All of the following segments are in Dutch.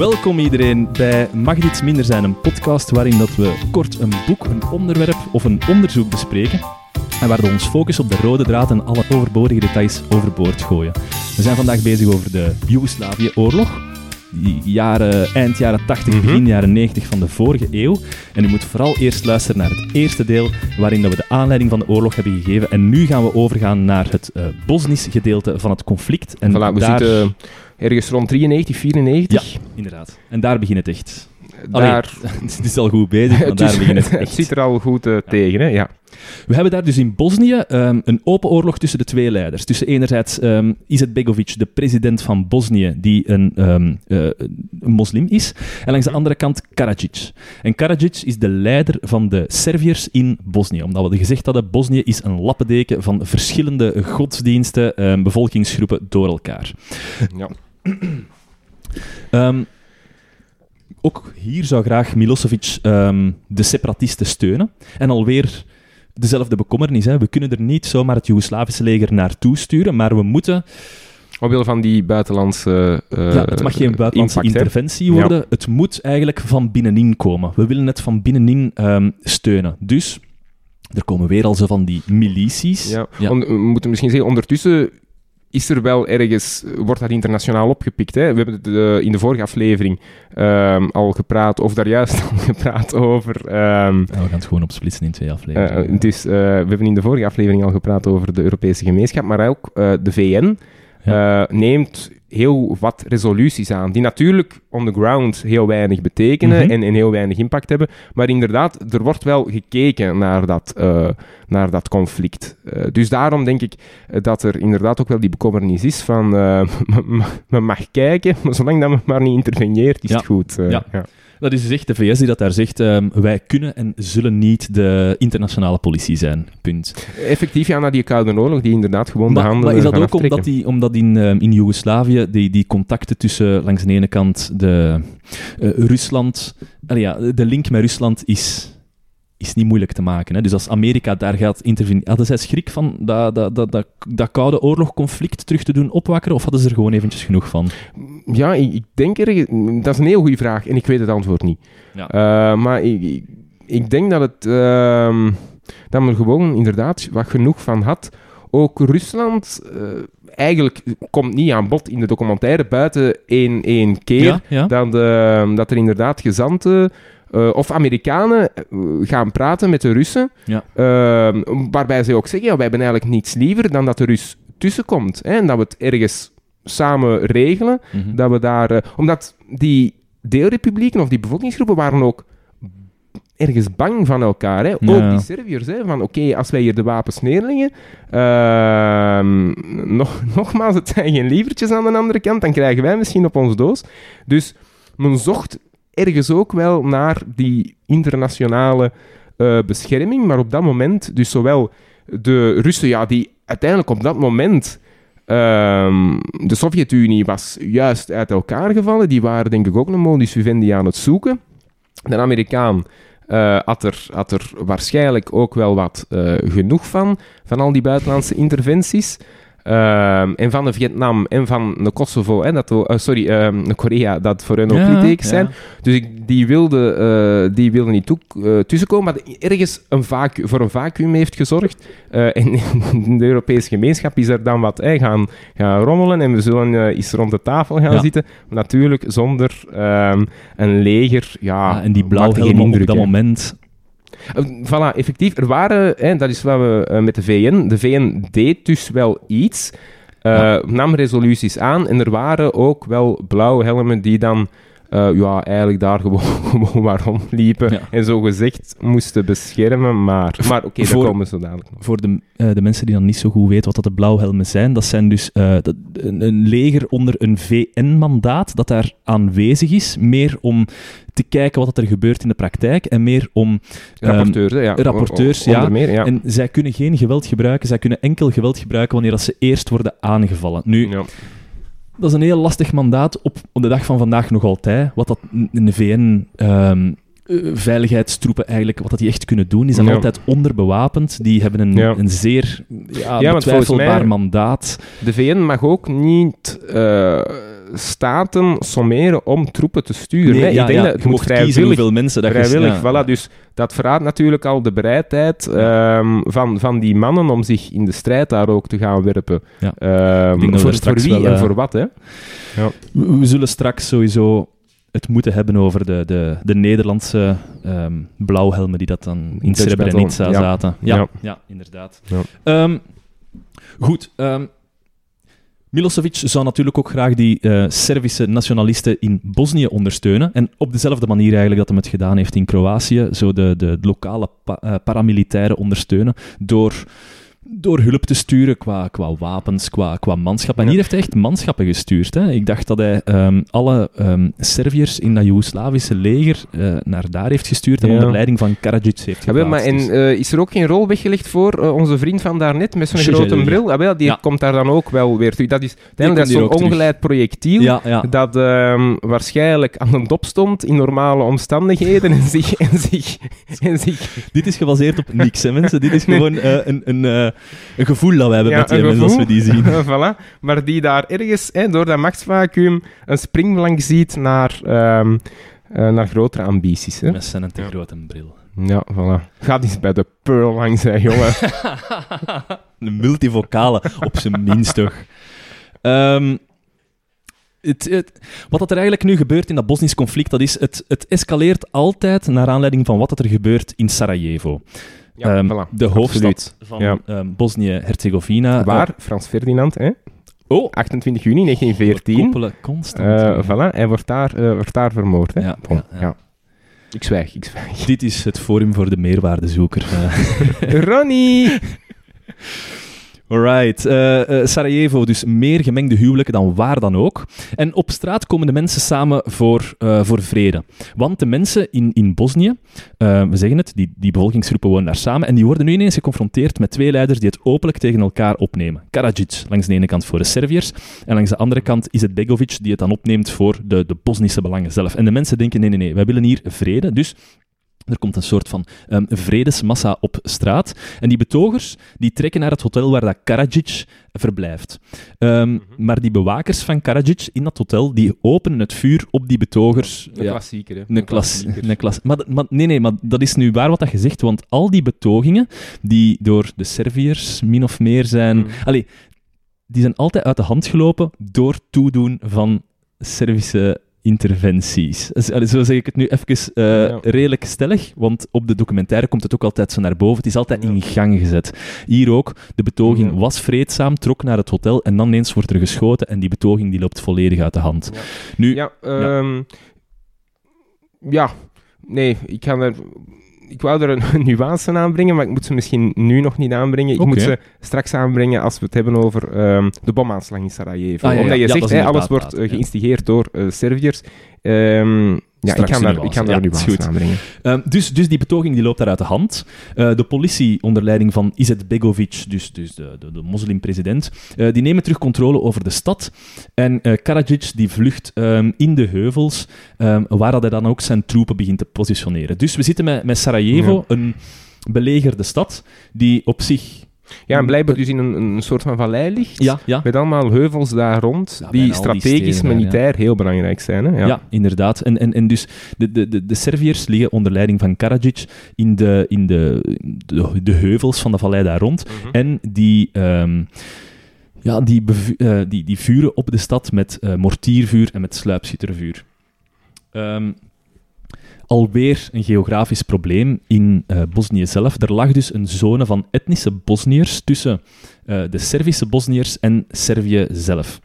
Welkom iedereen bij Mag dit iets minder zijn, een podcast waarin dat we kort een boek, een onderwerp of een onderzoek bespreken en waar we ons focus op de rode draad en alle overbodige details overboord gooien. We zijn vandaag bezig over de Joegoslavië-oorlog, die jaren, eind jaren 80, Mhm. begin jaren 90 van de vorige eeuw. En u moet vooral eerst luisteren naar het eerste deel, waarin dat we de aanleiding van de oorlog hebben gegeven. En nu gaan we overgaan naar het eh Bosnisch gedeelte van het conflict. En Voilà, we daar... zitten ergens rond 93, 94. Inderdaad. En daar begint het echt. Daar, het is al goed bezig, maar het, daar begint het het echt. zit er al goed eh, tegen, hè? Ja. We hebben daar dus in Bosnië ehm, een open oorlog tussen de twee leiders. Tussen enerzijds ehm Izetbegovic, de president van Bosnië, die een, ehm, eh, een moslim is, en langs de andere kant Karadzic. En Karadzic is de leider van de Serviërs in Bosnië. Omdat we gezegd hadden, Bosnië is een lappendeken van verschillende godsdiensten, bevolkingsgroepen door elkaar. ja. Ehm, ook hier zou graag Milosevic ehm, de separatisten steunen. En alweer dezelfde bekommernis. Hè. We kunnen er niet zomaar het Joegoslavische leger naartoe sturen, maar we moeten... Omwille van die buitenlandse eh, ja, het mag geen buitenlandse impact, interventie worden. Het moet eigenlijk van binnenin komen. We willen het van binnenin ehm, steunen. Dus... Er komen weer al zo van die milities. Ja. Ja. On- we moeten misschien zeggen, ondertussen is er wel ergens, wordt dat internationaal opgepikt. Hè? We hebben het eh, in de vorige aflevering ehm, al gepraat, of daar juist al gepraat over. ehm, Ja, we gaan het gewoon opsplitsen in twee afleveringen. dus we hebben in de vorige aflevering al gepraat over de Europese gemeenschap, maar ook de VN neemt heel wat resoluties aan, die natuurlijk on the ground heel weinig betekenen Mhm. en, en heel weinig impact hebben. Maar inderdaad, er wordt wel gekeken naar dat, eh, naar dat conflict. Eh, dus daarom denk ik eh, dat er inderdaad ook wel die bekommernis is van eh, men mag kijken, maar zolang dat men maar niet interveneert, is Ja. het goed. eh, Ja. ja. Dat is dus echt de VS die dat daar zegt. ehm, wij kunnen en zullen niet de internationale politie zijn. Punt. Effectief, ja, na die Koude Oorlog, die inderdaad gewoon Maar, handen maar is dat ook omdat, die, omdat in, ehm, in Joegoslavië die, die contacten tussen langs de ene kant de, eh, Rusland... ja, de link met Rusland is, is niet moeilijk te maken. Hè? Dus als Amerika daar gaat interveneren... Hadden zij schrik van dat, dat, dat, dat, dat Koude Oorlog-conflict terug te doen opwakkeren? Of hadden ze er gewoon eventjes genoeg van? Ja, ik, ik denk er... Dat is een heel goede vraag en ik weet het antwoord niet. Ja. Eh, maar ik, ik, ik denk dat het... ehm, dat men er gewoon inderdaad wat genoeg van had. Ook Rusland... eh, eigenlijk komt niet aan bod in de documentaire buiten één, één keer. Ja, ja. Dat, eh, dat er inderdaad gezanten eh, of Amerikanen eh, gaan praten met de Russen. Ja. eh, waarbij ze ook zeggen, ja, wij hebben eigenlijk niets liever dan dat de Rus tussenkomt. Hè, en dat we het ergens samen regelen. Mhm. Dat we daar... eh, omdat die deelrepublieken of die bevolkingsgroepen waren ook ergens bang van elkaar. Hè? Ja. Ook die Serviërs. Hè? Van oké, als wij hier de wapens neerleggen... ehm, nog, nogmaals, het zijn geen lievertjes aan de andere kant. Dan krijgen wij misschien op ons doos. Dus men zocht ergens ook wel naar die internationale eh, bescherming. Maar op dat moment, dus zowel de Russen, ja, die uiteindelijk op dat moment... ehm, de Sovjet-Unie was juist uit elkaar gevallen. Die waren denk ik ook een modus vivendi aan het zoeken. De Amerikaan eh, had, er, had er waarschijnlijk ook wel wat eh, genoeg van, van al die buitenlandse interventies. Ehm, en van de Vietnam en van de Kosovo, en dat, we- eh, sorry, ehm, de Korea, dat voor hen ook Ja, ja. zijn. Dus ik, die, wilde, eh, die wilde niet toe, eh, tussenkomen, maar ergens een vacu- voor een vacuüm heeft gezorgd. En in de Europese gemeenschap is er dan wat hè, gaan, gaan rommelen en we zullen eens rond de tafel gaan Ja. zitten. Natuurlijk zonder ehm, een leger. Ja, en die blauwhelmen op dat moment... Eh, Voilà, effectief. Er waren, hè, dat is wat we eh, met de VN. De VN deed dus wel iets, eh, Ja. nam resoluties aan en er waren ook wel blauwe helmen die dan eh, ja, eigenlijk daar gewoon, gewoon maar rondliepen Ja. en zo gezegd moesten beschermen. Maar, maar oké, daar komen ze dadelijk nog. voor de, eh, de mensen die dan niet zo goed weten wat dat de blauwhelmen zijn, dat zijn dus eh, dat, een, een leger onder een VN-mandaat dat daar aanwezig is, meer om te kijken wat er gebeurt in de praktijk en meer om... ehm, Rapporteurs, ja. rapporteurs, O- o- ja. onder meer, ja. En zij kunnen geen geweld gebruiken, zij kunnen enkel geweld gebruiken wanneer dat ze eerst worden aangevallen. Nu, Ja. Dat is een heel lastig mandaat op, op de dag van vandaag nog altijd. Wat dat in de VN ehm, eh, veiligheidstroepen eigenlijk, wat dat die echt kunnen doen, die zijn Ja. altijd onderbewapend. Die hebben een, Ja. een zeer ja, betwijfelbaar mij- mandaat. De VN mag ook niet, eh, staten sommeren om troepen te sturen. Nee, ja, ik denk ja, dat je het moet mocht kiezen hoeveel mensen dat je... Vrijwillig, ja. voilà. Dus dat verraadt natuurlijk al de bereidheid ehm, van, van die mannen om zich in de strijd daar ook te gaan werpen. Ja. Ehm, Ik denk dat we voor, voor wie wel, en eh, voor wat, hè? We, we zullen straks sowieso het moeten hebben over de, de, de Nederlandse ehm, blauwhelmen die dat dan in Srebrenica zaten. Ja, ja. Ja. inderdaad. Ja. Ehm, goed. ehm, Milosevic zou natuurlijk ook graag die eh, Servische nationalisten in Bosnië ondersteunen. En op dezelfde manier eigenlijk dat hij het gedaan heeft in Kroatië. Zo de, de lokale eh, paramilitairen ondersteunen door, door hulp te sturen qua, qua wapens, qua, qua manschap. En Ja. hier heeft hij echt manschappen gestuurd. Hè. Ik dacht dat hij ehm, alle ehm, Serviërs in dat Joegoslavische leger eh, naar daar heeft gestuurd en Ja. onder leiding van Karadzic heeft Ja, wel, maar geplaatst. en, Dus- eh, is er ook geen rol weggelegd voor eh, onze vriend van daarnet met zo'n grote bril? Ah, wel, die Ja. komt daar dan ook wel weer terug. Dat is, uiteindelijk dat zo'n terug. ongeleid projectiel ja, ja. dat ehm, waarschijnlijk aan de dop stond in normale omstandigheden en zich... En zich, en zich Dit is gebaseerd op niks, hè, mensen. Dit is gewoon een, een, een gevoel dat we hebben Ja, met die mensen als we die zien. voilà. Maar die daar ergens hè, door dat machtsvacuum een springplank ziet naar, ehm, eh, naar grotere ambities. Hè? Met zijn te Ja. grote bril. Ja, voilà. Ga eens bij de Pearl langs, hè, jongen. een multivocale, op zijn minst toch. Ehm, het, het- wat dat er eigenlijk nu gebeurt in dat Bosnisch conflict, dat is, het, het escaleert altijd naar aanleiding van wat er gebeurt in Sarajevo. Ja, Ehm, voilà. De hoofdstad Absoluut. van ehm, Bosnië-Herzegovina. Waar? Frans Ferdinand, hè? oh, 28 juni 1914. koppelen constant. Eh voilà, hij wordt daar, eh, wordt daar vermoord. Hè? Ja, Bon, ja, ja. ja. Ik zwijg, ik zwijg. Dit is het forum voor de meerwaardezoeker. Eh, Ronnie! Alright. Eh, Sarajevo, dus meer gemengde huwelijken dan waar dan ook. En op straat komen de mensen samen voor, eh, voor vrede. Want de mensen in, in Bosnië, we zeggen het, die, die bevolkingsgroepen wonen daar samen, en die worden nu ineens geconfronteerd met twee leiders die het openlijk tegen elkaar opnemen. Karadzic langs de ene kant voor de Serviërs, en langs de andere kant is het Begovic die het dan opneemt voor de, de Bosnische belangen zelf. En de mensen denken, nee, nee, nee, wij willen hier vrede, dus... Er komt een soort van ehm, vredesmassa op straat. En die betogers die trekken naar het hotel waar dat Karadzic verblijft. Ehm, Maar die bewakers van Karadzic in dat hotel, die openen het vuur op die betogers. Een Ja, klassieker, hè? een klas, een klas. Maar, maar, nee, nee, maar dat is nu waar wat dat je zegt, want al die betogingen die door de Serviërs min of meer zijn... Mhm. Allee, die zijn altijd uit de hand gelopen door toedoen van Servische interventies. Zo zeg ik het nu even eh, Ja. redelijk stellig, want op de documentaire komt het ook altijd zo naar boven. Het is altijd Ja. in gang gezet. Hier ook, de betoging Ja. was vreedzaam, trok naar het hotel en dan ineens wordt er geschoten en die betoging die loopt volledig uit de hand. Ja. Nu, Ja, ehm, ja, nee, ik ga er... Ik wou er een, een nuance aan brengen, maar ik moet ze misschien nu nog niet aanbrengen. Ik moet ze straks aanbrengen als we het hebben over ehm, de bomaanslag in Sarajevo. Ah, ja. Omdat je zegt, alles wordt eh, geïnstigeerd door eh Serviërs. Ehm, ja, ik kan daar, ik kan daar Ja, goed. aan aanbrengen. Ehm, dus, dus die betoging die loopt daar uit de hand. Eh, de politie onder leiding van Izet Begovic, dus, dus de, de, de moslimpresident, eh, die nemen terug controle over de stad. En eh Karadzic die vlucht ehm, in de heuvels, ehm, waar dat hij dan ook zijn troepen begint te positioneren. Dus we zitten met, met Sarajevo, een belegerde stad, die op zich... Ja, en blijkbaar dus in een, een soort van vallei ligt. Ja, ja, Met allemaal heuvels daar rond, Ja, die strategisch, militair heel belangrijk zijn. Hè? Ja, inderdaad. En, en, en dus de, de, de, de Serviërs liggen onder leiding van Karadzic in de, in de, de, de heuvels van de vallei daar rond. Mhm. En die, ehm, ja, die, eh, die, die vuren op de stad met eh, mortiervuur en met sluipschittervuur. Ehm, alweer een geografisch probleem in eh, Bosnië zelf. Er lag dus een zone van etnische Bosniërs tussen eh, de Servische Bosniërs en Servië zelf.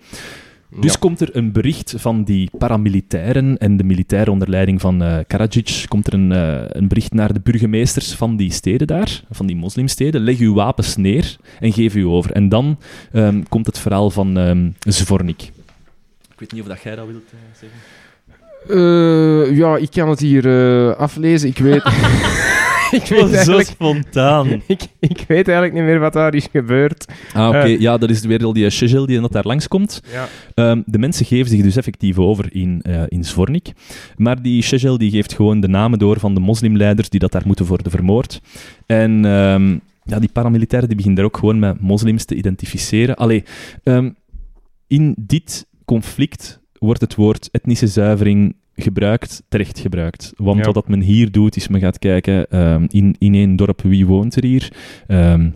Dus Ja. komt er een bericht van die paramilitairen en de militaire onder leiding van eh Karadzic, komt er een, een bericht naar de burgemeesters van die steden daar, van die moslimsteden, leg uw wapens neer en geef u over. En dan ehm, komt het verhaal van ehm Zvornik. Ik weet niet of dat jij dat wilt zeggen. Eh, ja, ik kan het hier eh, aflezen. Ik weet... ik, weet eigenlijk, spontaan. ik, ik weet eigenlijk niet meer wat daar is gebeurd. Ah, oké. Eh. ja, dat is weer al die Shechel die dat daar langskomt. Ja. Ehm, de mensen geven zich dus effectief over in, eh in Zvornik. Maar die Shechel die geeft gewoon de namen door van de moslimleiders die dat daar moeten worden vermoord. En ehm, ja, die paramilitairen die beginnen daar ook gewoon met moslims te identificeren. Allee, ehm, in dit conflict wordt het woord etnische zuivering gebruikt, terecht gebruikt. Want Ja. wat men hier doet, is men gaat kijken ehm, in, in één dorp wie woont er hier. Ehm,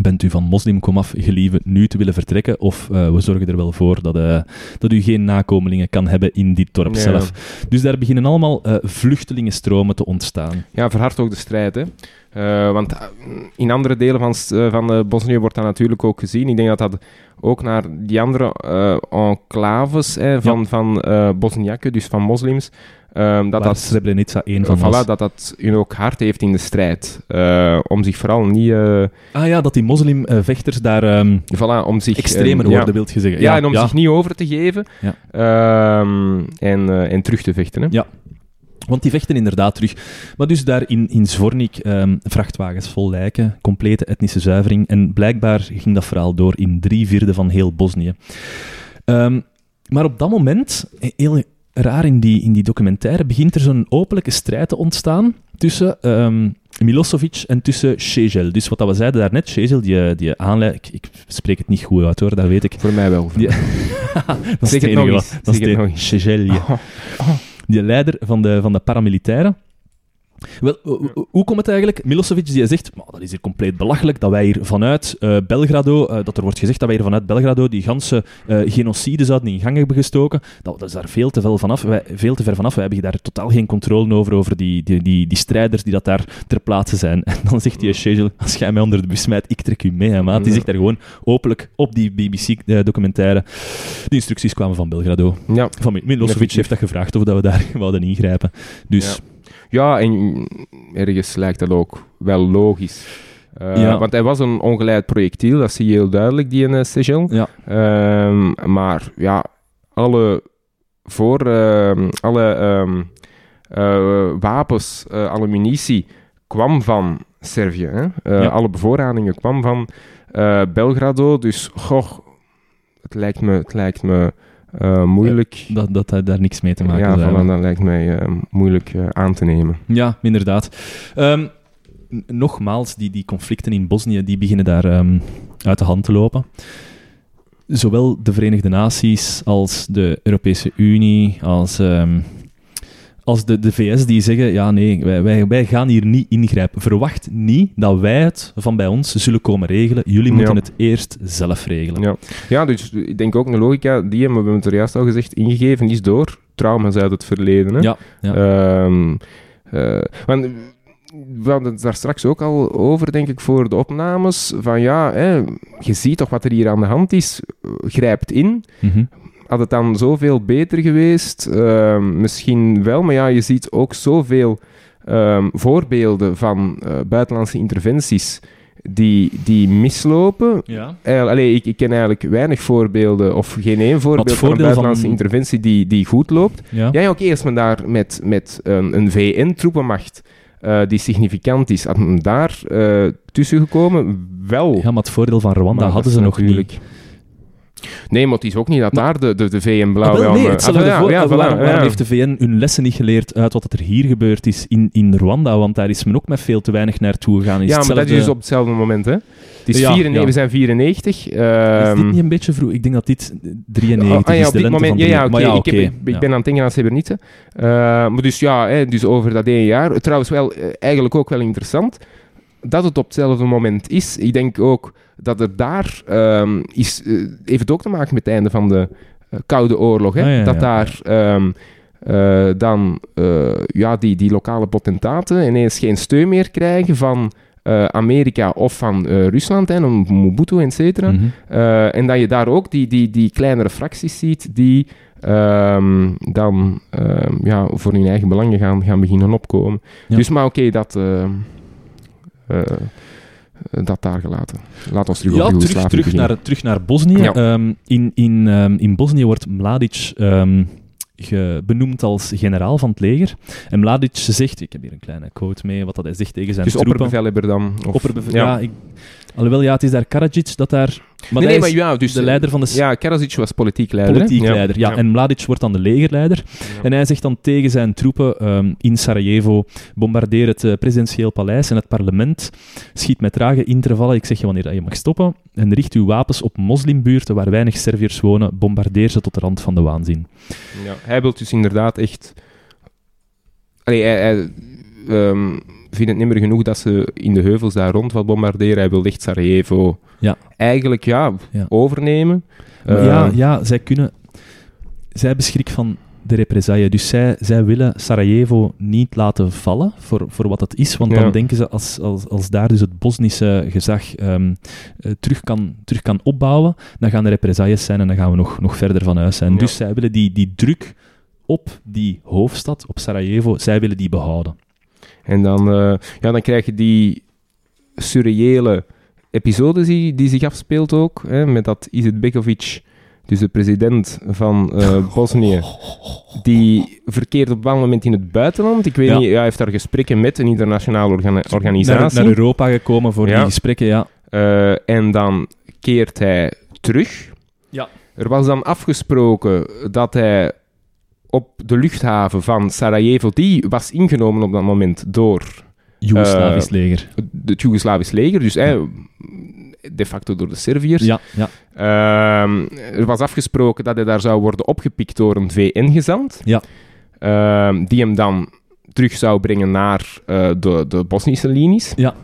bent u van moslim komaf gelieve nu te willen vertrekken? Of eh, we zorgen er wel voor dat, eh, dat u geen nakomelingen kan hebben in dit dorp zelf. Dus daar beginnen allemaal eh, vluchtelingenstromen te ontstaan. Ja, verhard ook de strijd. Hè. Eh, want eh, in andere delen van, eh, van Bosnië wordt dat natuurlijk ook gezien. Ik denk dat dat ook naar die andere enclaves van, van eh Bosniaken, dus van moslims, ehm, dat dat, Srebrenica één van voilà, dat dat hun ook hard heeft in de strijd. Om zich vooral niet... Ah ja, dat die moslimvechters daar ehm, voilà, om zich... extremer eh, ja. worden, wilt je zeggen. Ja, en om zich niet over te geven ehm, en, en terug te vechten. Hè. Ja. Want die vechten inderdaad terug. Maar dus daar in, in Zvornik ehm, vrachtwagens vol lijken, complete etnische zuivering. En blijkbaar ging dat verhaal door in drie vierde van heel Bosnië. Ehm, maar op dat moment, eh, heel raar in die, in die documentaire, begint er zo'n openlijke strijd te ontstaan tussen ehm, Milosevic en tussen Šešelj. Dus wat dat we zeiden daarnet, Šešelj, die, die aanleiding... Ik, ik spreek het niet goed uit hoor, dat weet ik. Voor mij wel. Die- dat is Zeg het enige nog eens. Dat is nog eens. Šešelj. Oh, Die leider van de, van de paramilitairen. Wel, ho- ho- hoe komt het eigenlijk? Milosevic die zegt, "Maar dat is hier compleet belachelijk dat wij hier vanuit eh, Belgrado, eh, dat er wordt gezegd dat wij hier vanuit Belgrado die ganse eh, genocide zouden in gang hebben gestoken. Dat, dat is daar veel te, veel, vanaf. Wij, veel te ver vanaf. Wij hebben daar totaal geen controle over, over die, die, die, die strijders die dat daar ter plaatse zijn. En dan zegt die Shejel, als jij mij onder de bus smijt, ik trek u mee, hè, maat. Die zegt daar gewoon openlijk op die BBC-documentaire. De instructies kwamen van Belgrado. Ja. Van Mi- Milosevic heeft dat gevraagd of dat we daar wouden ingrijpen. Dus Ja, en ergens lijkt dat ook wel logisch. Eh, Ja. Want hij was een ongeleid projectiel, dat zie je heel duidelijk, die Seychelles. ja, Ehm, maar ja, alle, voor, ehm, alle ehm, eh, wapens, eh, alle munitie kwam van Servië. Hè? Eh, Ja. Alle bevoorradingen kwam van eh, Belgrado. Dus goh, het lijkt me, het lijkt me eh, moeilijk. dat, dat had daar niks mee te maken ja, zou voilà, dat lijkt mij eh, moeilijk eh, aan te nemen. Ja, inderdaad. Ehm, nogmaals, die, die conflicten in Bosnië die beginnen daar ehm, uit de hand te lopen. Zowel de Verenigde Naties als de Europese Unie, als, ehm, als de, de VS, die zeggen: ja, nee, wij, wij, wij gaan hier niet ingrijpen. Verwacht niet dat wij het van bij ons zullen komen regelen. Jullie Ja. moeten het eerst zelf regelen. Ja. ja, dus ik denk ook een logica, die hebben we hebben het juist al gezegd, ingegeven is door trauma's uit het verleden. Hè? Ja, ja. Ehm, eh, want we hadden het daar straks ook al over, denk ik, voor de opnames. Van ja, hè, je ziet toch wat er hier aan de hand is. Grijpt in. Mhm. Had het dan zoveel beter geweest? Ehm, misschien wel, maar ja, je ziet ook zoveel ehm, voorbeelden van eh, buitenlandse interventies die, die mislopen. ja. Eh, allee, ik, ik ken eigenlijk weinig voorbeelden, of geen één voorbeeld van een buitenlandse van- interventie die, die goed loopt. ja. Ja, ja oké, als men daar met, met een, een VN-troepenmacht eh, die significant is, had men daar eh tussen gekomen, wel. Ja, maar het voordeel van Rwanda hadden ze nog niet. Nee, maar het is ook niet dat daar de, de, de VN blauw Ah, wel, nee, Ah, ja, voor- ja, voilà, waarom, waarom ja. heeft de VN hun lessen niet geleerd uit wat er hier gebeurd is in, in Rwanda? Want daar is men ook met veel te weinig naartoe gegaan. Is Ja, maar dat is dus op hetzelfde moment, hè. Het is Ja, 94, ja. We zijn 94. Is ehm, dit niet een beetje vroeg? Ik denk dat dit 93 Oh, ah, ja, is, op de dit lente moment. van Ja, ja, ik, heb- ben aan het denken aan Srebrenica. Uh, maar dus ja, hè, dus over dat één jaar. Trouwens wel, eh, eigenlijk ook wel interessant dat het op hetzelfde moment is. Ik denk ook dat er daar ehm, is, eh, heeft ook te maken met het einde van de eh, Koude Oorlog. Hè? Ah, ja, dat ja, daar ehm, eh, dan ja, die, die lokale potentaten ineens geen steun meer krijgen van Amerika of van Rusland, hè, om Mobutu, et cetera. Mhm. En dat je daar ook die, die, die kleinere fracties ziet die ehm, dan ja, voor hun eigen belangen gaan, gaan beginnen opkomen. Ja. Dus maar oké, dat, dat daar gelaten. Laat ons terug Ja, terug, naar, terug naar Bosnië. Ja. Ehm, in, in, ehm, in Bosnië wordt Mladic ehm, ge- benoemd als generaal van het leger. En Mladic zegt, ik heb hier een kleine quote mee, wat dat hij zegt tegen zijn Dus troepen. opperbevelhebber dan? Of, Opperbeve- ja. ja, ik, alhoewel, ja, het is daar Karadzic dat daar Maar nee, maar ja, dus de leider van de Ja, Karadzic was politiek leider. hè? politiek leider. Ja. En Mladic wordt dan de legerleider. En hij zegt dan tegen zijn troepen ehm, in Sarajevo: bombardeer het eh, presidentieel paleis en het parlement. Schiet met trage intervallen. Ik zeg je wanneer dat je mag stoppen. En richt uw wapens op moslimbuurten waar weinig Serviërs wonen. Bombardeer ze tot de rand van de waanzin. Ja, hij wil dus inderdaad echt... Allee, hij, hij ehm, vindt het niet meer genoeg dat ze in de heuvels daar rond wat bombarderen. Hij wil echt Sarajevo Ja. eigenlijk ja, Ja. overnemen. Maar Eh, ja, ja, zij kunnen... Zij schrik van de represaille. Dus zij, zij willen Sarajevo niet laten vallen voor, voor wat het is. Want Ja. dan denken ze, als, als, als daar dus het Bosnische gezag ehm, eh, terug, kan, terug kan opbouwen, dan gaan de represailles zijn en dan gaan we nog, nog verder van huis zijn. Ja. Dus zij willen die, die druk op die hoofdstad, op Sarajevo, zij willen die behouden. En dan, eh, ja, dan krijg je die surreële episode die, die zich afspeelt ook. Hè, met dat Izetbegovic, dus de president van eh, Bosnië, die verkeert op een bepaald moment in het buitenland. Ik weet Ja. niet, ja, hij heeft daar gesprekken met een internationale orga- Naar, organisatie. naar Europa gekomen voor Ja. die gesprekken, ja. Eh, en dan keert hij terug. Ja. Er was dan afgesproken dat hij op de luchthaven van Sarajevo, die was ingenomen op dat moment door Joegoslavisch leger. het Joegoslavisch leger, dus hij, de facto door de Serviërs. Ja, ja, Ehm, er was afgesproken dat hij daar zou worden opgepikt door een VN-gezant, ja. ehm, die hem dan terug zou brengen naar eh, de, de Bosnische linies. Ja.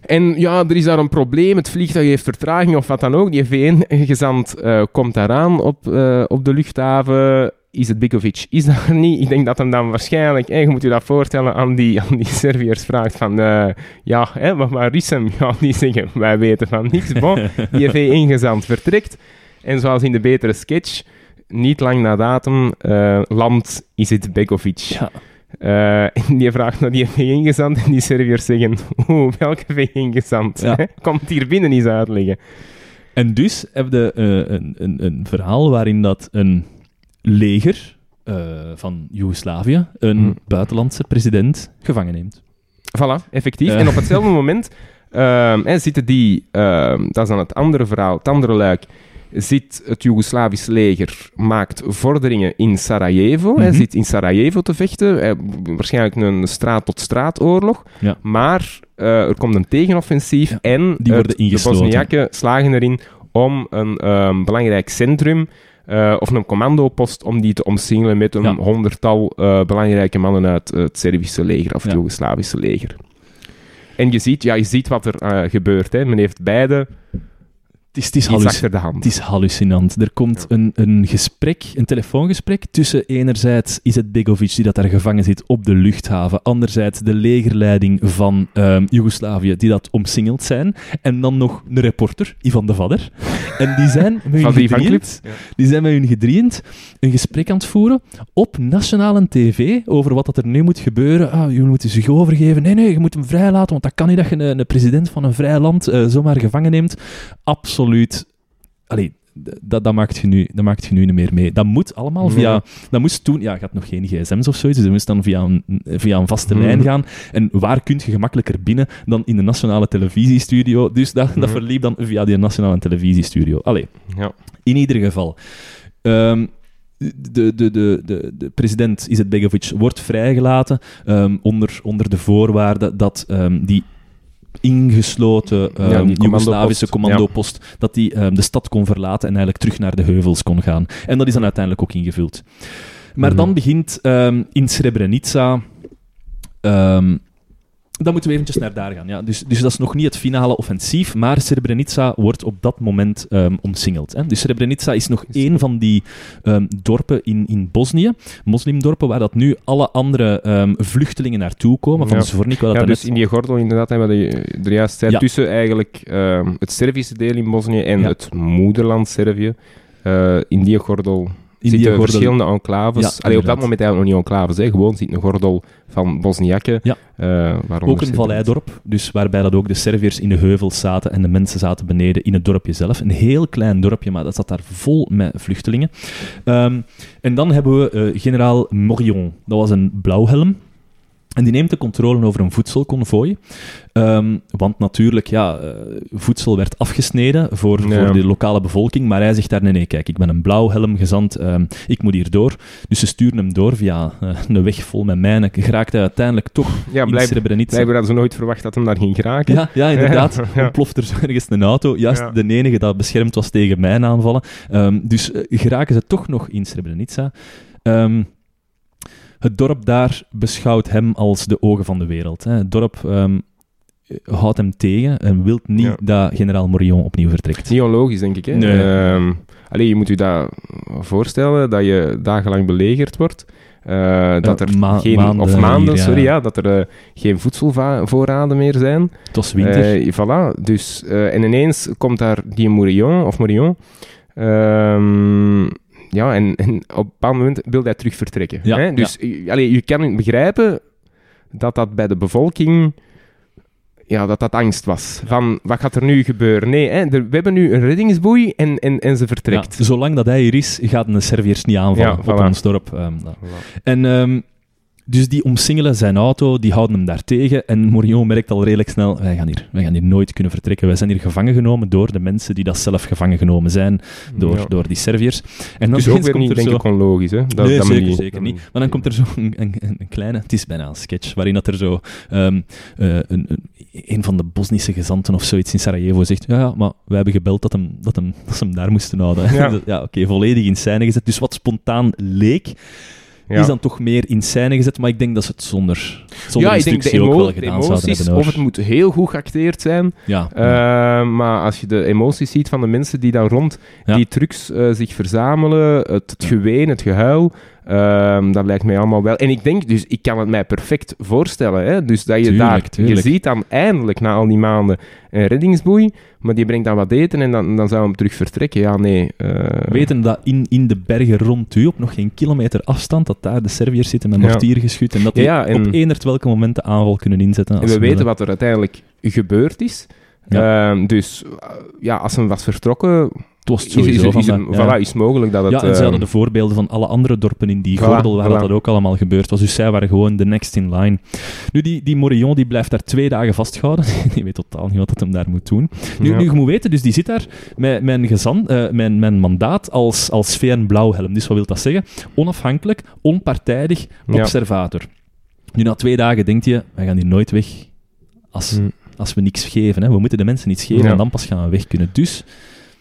En ja, er is daar een probleem. Het vliegtuig heeft vertraging of wat dan ook. Die VN-gezant eh, komt daaraan op, eh, op de luchthaven. Izetbegovic is daar niet. Ik denk dat hem dan waarschijnlijk, eh, je moet je dat voorstellen, aan die, aan die Serviërs vraagt van, eh, ja, hè, maar waar is hem? Ja, die zeggen, wij weten van niks. Bon, die VN-gezant vertrekt. En zoals in de betere sketch, niet lang na datum, eh landt Izetbegovic. ja. Eh, en die vraagt naar die VN-gezant en die Serviërs zeggen, oeh, welke VN-gezant? Ja. Komt hier binnen eens uitleggen. En dus heb je een, een, een verhaal waarin dat een leger eh, van Joegoslavië een Hm. buitenlandse president gevangen neemt. Voilà, effectief. Ja. En op hetzelfde moment ehm, hè, zitten die, ehm, dat is dan het andere verhaal, het andere luik, zit het Joegoslavisch leger, maakt vorderingen in Sarajevo. Hij Mhm. zit in Sarajevo te vechten, eh, waarschijnlijk een straat-tot-straat-oorlog. Ja. Maar eh, er komt een tegenoffensief Ja, en die worden het- de. Bosniaken slagen erin om een ehm, belangrijk centrum eh, of een commandopost om die te omsingelen met een Ja. honderdtal eh, belangrijke mannen uit het Servische leger of het Ja. Joegoslavische leger. En je ziet, ja, je ziet wat er eh, gebeurt. Hè. Men heeft beide is, het is, iets halluc- achter de hand. het is hallucinant. Er komt een, een gesprek, een telefoongesprek tussen enerzijds Izet Begovic, die dat daar gevangen zit op de luchthaven, anderzijds de legerleiding van ehm Joegoslavië, die dat omsingeld zijn, en dan nog een reporter, Ivan de Vadder. En die zijn met hun Van die zijn met hun gedrieënd een gesprek aan het voeren op nationale tv over wat dat er nu moet gebeuren. Ah, jullie moeten zich overgeven. Nee, nee, je moet hem vrijlaten, want dat kan niet dat je een, een president van een vrij land eh, zomaar gevangen neemt. Absoluut. Allee, d- dat, dat, maakt je nu, dat maakt je nu niet meer mee. Dat moet allemaal via... Dat moest toen... Ja, je had nog geen gsm's of zoiets, dus dat moest dan via een, via een vaste Mhm. lijn gaan. En waar kun je gemakkelijker binnen dan in de nationale televisiestudio? Dus dat, dat Mhm. verliep dan via die nationale televisiestudio. Allee, Ja. in ieder geval. Ehm, de, de, de, de, de president Izetbegovic wordt vrijgelaten ehm, onder, onder de voorwaarde dat ehm, die ingesloten Ja, die Joegoslavische commandopost, dat die ehm, de stad kon verlaten en eigenlijk terug naar de heuvels kon gaan. En dat is dan uiteindelijk ook ingevuld. Maar Mhm. dan begint ehm, in Srebrenica... dan moeten we eventjes naar daar gaan. Ja. Dus, dus dat is nog niet het finale offensief, maar Srebrenica wordt op dat moment ehm, omsingeld. Hè. Dus Srebrenica is nog één van die ehm, dorpen in, in Bosnië, moslimdorpen, waar dat nu alle andere ehm, vluchtelingen naartoe komen. Van Ja. Zvornik, wat Ja, dat dus daarnet- in die gordel inderdaad, wat je er juist Ja. tussen eigenlijk het Servische deel in Bosnië en Ja. het moederland Servië. eh, in die gordel zitten gordel- verschillende enclaves. Ja, Allee, op dat moment eigenlijk nog niet enclaves, hè. gewoon zit een gordel van Bosniakken. Ja. eh, Ook een valleidorp, dus waarbij dat ook de Serviërs in de heuvels zaten en de mensen zaten beneden in het dorpje zelf. Een heel klein dorpje, maar dat zat daar vol met vluchtelingen. Ehm, en dan hebben we eh, generaal Morion. Dat was een blauwhelm. En die neemt de controle over een voedselconvooi. Ehm, want natuurlijk, ja, eh, voedsel werd afgesneden voor, voor de lokale bevolking. Maar hij zegt daar, nee, nee, kijk, ik ben een blauwhelm gezant, ehm, ik moet hier door. Dus ze sturen hem door via eh, een weg vol met mijnen. Geraakt hij uiteindelijk toch Ja, in blijf, Srebrenica. blijkbaar hadden ze nooit verwacht dat hem daar ging geraken. Ja, ja, inderdaad. Ja. Ontploft er zo ergens een auto. Juist Ja. de enige dat beschermd was tegen mijnaanvallen. Ehm dus eh, geraken ze toch nog in Srebrenica. Ehm, het dorp daar beschouwt hem als de ogen van de wereld. Hè. Het dorp ehm, houdt hem tegen en wil niet Ja. dat generaal Morillon opnieuw vertrekt. Niet onlogisch, denk ik. Hè? Nee. Ehm, allee, je moet je dat voorstellen, dat je dagenlang belegerd wordt. eh, dat er ma- geen, maanden of maanden, hier, ja. sorry, ja, dat er eh, geen voedselvoorraden meer zijn. Het was winter. Eh, voilà, dus, en ineens komt daar die Mourillon, of Mourillon. Ja, en, en op een bepaald moment wil hij terug vertrekken. Ja, hè? Dus eh, allee, je kan begrijpen dat dat bij de bevolking... Ja, dat dat angst was. Van, wat gaat er nu gebeuren? Nee, hè, we hebben nu een reddingsboei en, en, en ze vertrekt. Ja, zolang dat hij hier is, gaat de Serviërs niet aanvallen Ja, op voilà. ons dorp. Ehm. Voilà. En ehm, dus die omsingelen zijn auto, die houden hem daar tegen. En Morion merkt al redelijk snel, wij gaan, hier, wij gaan hier nooit kunnen vertrekken. Wij zijn hier gevangen genomen door de mensen die dat zelf gevangen genomen zijn, door, Ja. door die Serviërs. En dan Dus ook weer komt niet, denk zo... ik, onlogisch. Hè? Dat, nee, dat zeker, die- zeker niet. Maar dan komt er zo een, een, een kleine, het is bijna een sketch, waarin dat er zo ehm, eh, een, een, van de Bosnische gezanten of zoiets in Sarajevo zegt, ja, ja maar wij hebben gebeld dat, hem, dat, hem, dat ze hem daar moesten houden. Ja. ja oké, volledig in scène gezet. Dus wat spontaan leek, Ja. is dan toch meer in scène gezet, maar ik denk dat ze het zonder, zonder ja, ik denk de, ook wel de gedaan zouden emoties, hebben. of het moet heel goed geacteerd zijn, Ja, Eh, maar als je de emoties ziet van de mensen die daar rond die trucks eh, zich verzamelen, het, het geween, het gehuil, ehm, dat lijkt mij allemaal wel. En ik denk dus, ik kan het mij perfect voorstellen. Hè? Dus dat je Tuurlijk, daar, tuurlijk. je ziet dan eindelijk na al die maanden een reddingsboei, maar die brengt dan wat eten en dan, dan zou hem terug vertrekken. Ja, nee. eh, Weten dat in, in de bergen rond u, op nog geen kilometer afstand, dat daar de Serviërs zitten met Ja. mortiergeschut en dat die Ja, en- op eender welke moment de aanval kunnen inzetten. En we weten wat er uiteindelijk gebeurd is. Ehm, dus ja, als hem was vertrokken, was is, sowieso is, is, van voilà, is mogelijk dat het... ja, en ze ehm, hadden de voorbeelden van alle andere dorpen in die Voilà, gordel waar voilà. dat ook allemaal gebeurd was. Dus zij waren gewoon de next in line. Nu, die, die Morillon die blijft daar twee dagen vastgehouden. die weet totaal niet wat dat hem daar moet doen. Nu, Ja. nu je moet weten, dus die zit daar met mijn, gezant, eh, mijn, mijn mandaat als, als VN-blauwhelm. Dus wat wil dat zeggen? Onafhankelijk, onpartijdig, Ja. observator. Nu, na twee dagen denkt je, wij gaan hier nooit weg als, Mm. als we niks geven. Hè. We moeten de mensen iets geven Ja. en dan pas gaan we weg kunnen. Dus,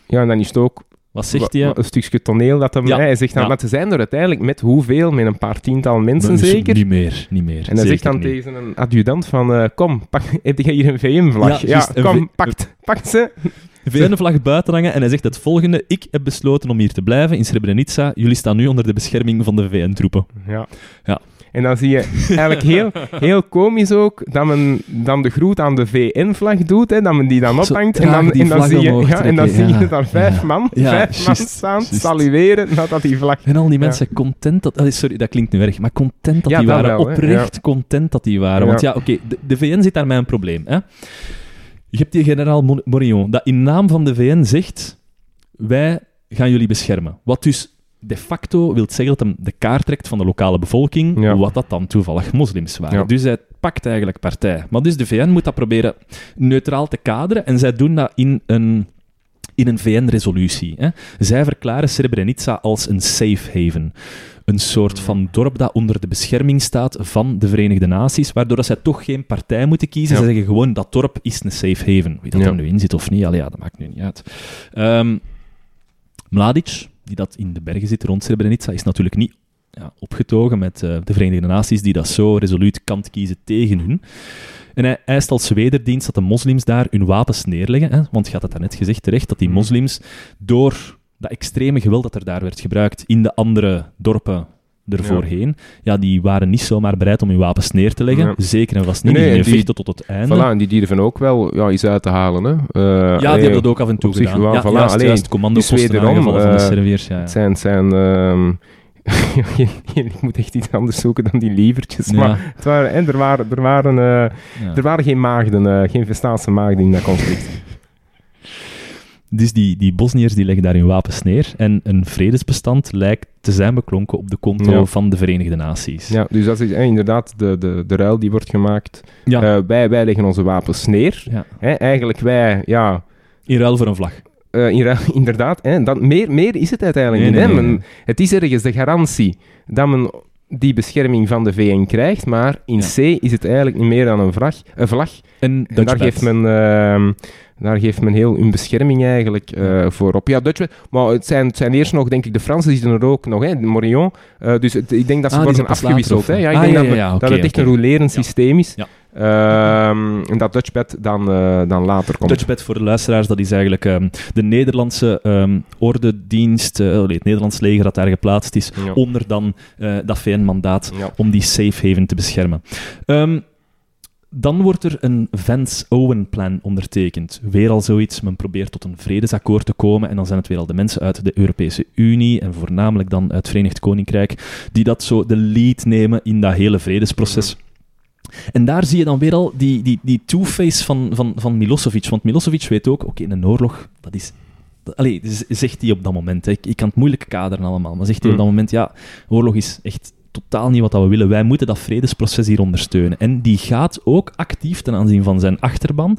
Ja, en dan is het ook wat zegt hij? een stukje toneel dat hem... Ja. Hij zegt dan, Ja. maar ze zijn er uiteindelijk met hoeveel? Met een paar tiental mensen zeker? Niet meer, niet meer. En hij zegt dan niet. tegen een adjudant van... eh, kom, pak, heb jij hier een VM-vlag? Ja, Ja, kom, pakt, pak ze. VN-vlag buiten hangen en hij zegt het volgende. Ik heb besloten om hier te blijven in Srebrenica. Jullie staan nu onder de bescherming van de VN-troepen. Ja. Ja. En dan zie je eigenlijk heel, heel komisch ook dat men dan de groet aan de VN-vlag doet, hè, dat men die dan ophangt. En dan, en dan zie je, ja, en dan zie je daar vijf man, vijf man staan, salueren nadat die vlag... En al die mensen content dat... sorry, dat klinkt nu erg, maar content dat die waren. oprecht content dat die waren. Want ja, oké, de, VN zit daar met een probleem. Hè? Je hebt die generaal Morillon, dat in naam van de VN zegt... Wij gaan jullie beschermen. Wat dus de facto wil zeggen dat hem de kaart trekt van de lokale bevolking, Ja. wat dat dan toevallig moslims waren. Ja. Dus hij pakt eigenlijk partij. Maar dus de VN moet dat proberen neutraal te kaderen en zij doen dat in een, in een VN-resolutie. hè. Zij verklaren Srebrenica als een safe haven. Een soort van dorp dat onder de bescherming staat van de Verenigde Naties, waardoor dat zij toch geen partij moeten kiezen. Ja. Zij zeggen gewoon, dat dorp is een safe haven. Wie dat Ja. er nu in zit of niet, allee, ja, dat maakt nu niet uit. Ehm, Mladic, die dat in de bergen zit rond Srebrenica, is natuurlijk niet ja, opgetogen met eh, de Verenigde Naties, die dat zo resoluut kant kiezen tegen hun. En hij eist als wederdienst dat de moslims daar hun wapens neerleggen. Hè? Want je had het daarnet gezegd terecht, dat die Mhm. moslims door dat extreme geweld dat er daar werd gebruikt in de andere dorpen ervoorheen, ja. die waren niet zomaar bereid om hun wapens neer te leggen. Ja. Zeker en vast niet. Nee, die en vechten tot het einde. Voilà, en die durven ook wel ja, iets uit te halen. Hè. Eh, ja, die hebben dat ook af en toe gedaan. wel, ja, voilà, juist, alleen, juist, commandoposten aangevallen van de eh, Serviërs. Ja, ja. Het zijn... zijn ehm, ik moet echt iets anders zoeken dan die lievertjes. Ja, Maar het waren, hè, er waren, er waren, eh, ja. er waren geen maagden, geen Vestaanse maagden in dat conflict. Dus die, die Bosniërs die leggen daar hun wapens neer en een vredesbestand lijkt te zijn beklonken op de konto Ja. van de Verenigde Naties. Ja, dus dat is eh, inderdaad de, de, de ruil die wordt gemaakt. Ja, Eh, wij, wij leggen onze wapens neer. ja. Hè, eigenlijk wij, ja, In ruil voor een vlag. eh, in ruil- inderdaad. Hè, dat, meer, meer is het uiteindelijk Nee, niet. nee, hè. nee, Men- het is ergens de garantie dat men die bescherming van de VN krijgt, maar in Ja. C is het eigenlijk niet meer dan een vlag. Een vlag. En En daar geeft, men, ehm, daar geeft men heel hun bescherming eigenlijk eh, voor op. Ja, Dutch, maar het zijn, het zijn eerst nog, denk ik, de Fransen die zitten er ook nog, hè, de Morillon. Eh, dus het- ik denk dat ze Ah, worden afgewisseld. Hè. Ja, ik Ah, denk ja, dat, ja, we- ja, dat het echt een rolerend systeem is. Ehm, en dat Dutchbed dan, eh, dan later komt. Dutchbed voor de luisteraars, dat is eigenlijk ehm, de Nederlandse ordedienst, oh nee, het Nederlands leger dat daar geplaatst is, Ja. onder dan dat VN-mandaat Ja. om die safe haven te beschermen. Ehm, dan wordt er een Vance-Owen-plan ondertekend. Weer al zoiets, men probeert tot een vredesakkoord te komen en dan zijn het weer al de mensen uit de Europese Unie en voornamelijk dan uit het Verenigd Koninkrijk die dat zo de lead nemen in dat hele vredesproces. En daar zie je dan weer al die, die, die two-face van, van, van Milosevic. Want Milosevic weet ook, oké, een oorlog, dat is... dat- Allee, zegt hij op dat moment. Hè. Ik, ik kan het moeilijk kaderen allemaal, maar zegt hij op dat Mm. moment, ja, oorlog is echt totaal niet wat dat we willen. Wij moeten dat vredesproces hier ondersteunen. En die gaat ook actief ten aanzien van zijn achterban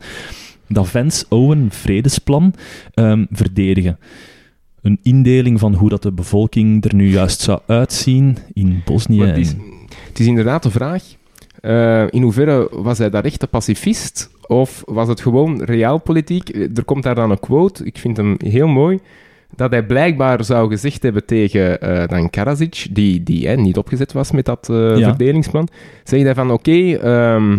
dat Vance-Owen-vredesplan ehm, verdedigen. Een indeling van hoe dat de bevolking er nu juist zou uitzien in Bosnië. Is, het is inderdaad de vraag, eh, in hoeverre was hij daar echt een pacifist? Of was het gewoon realpolitiek? Eh, Er komt daar dan een quote, ik vind hem heel mooi, dat hij blijkbaar zou gezegd hebben tegen eh, dan Karadzic, die, die hè, niet opgezet was met dat eh, Ja. verdelingsplan, zegt hij van oké, ehm,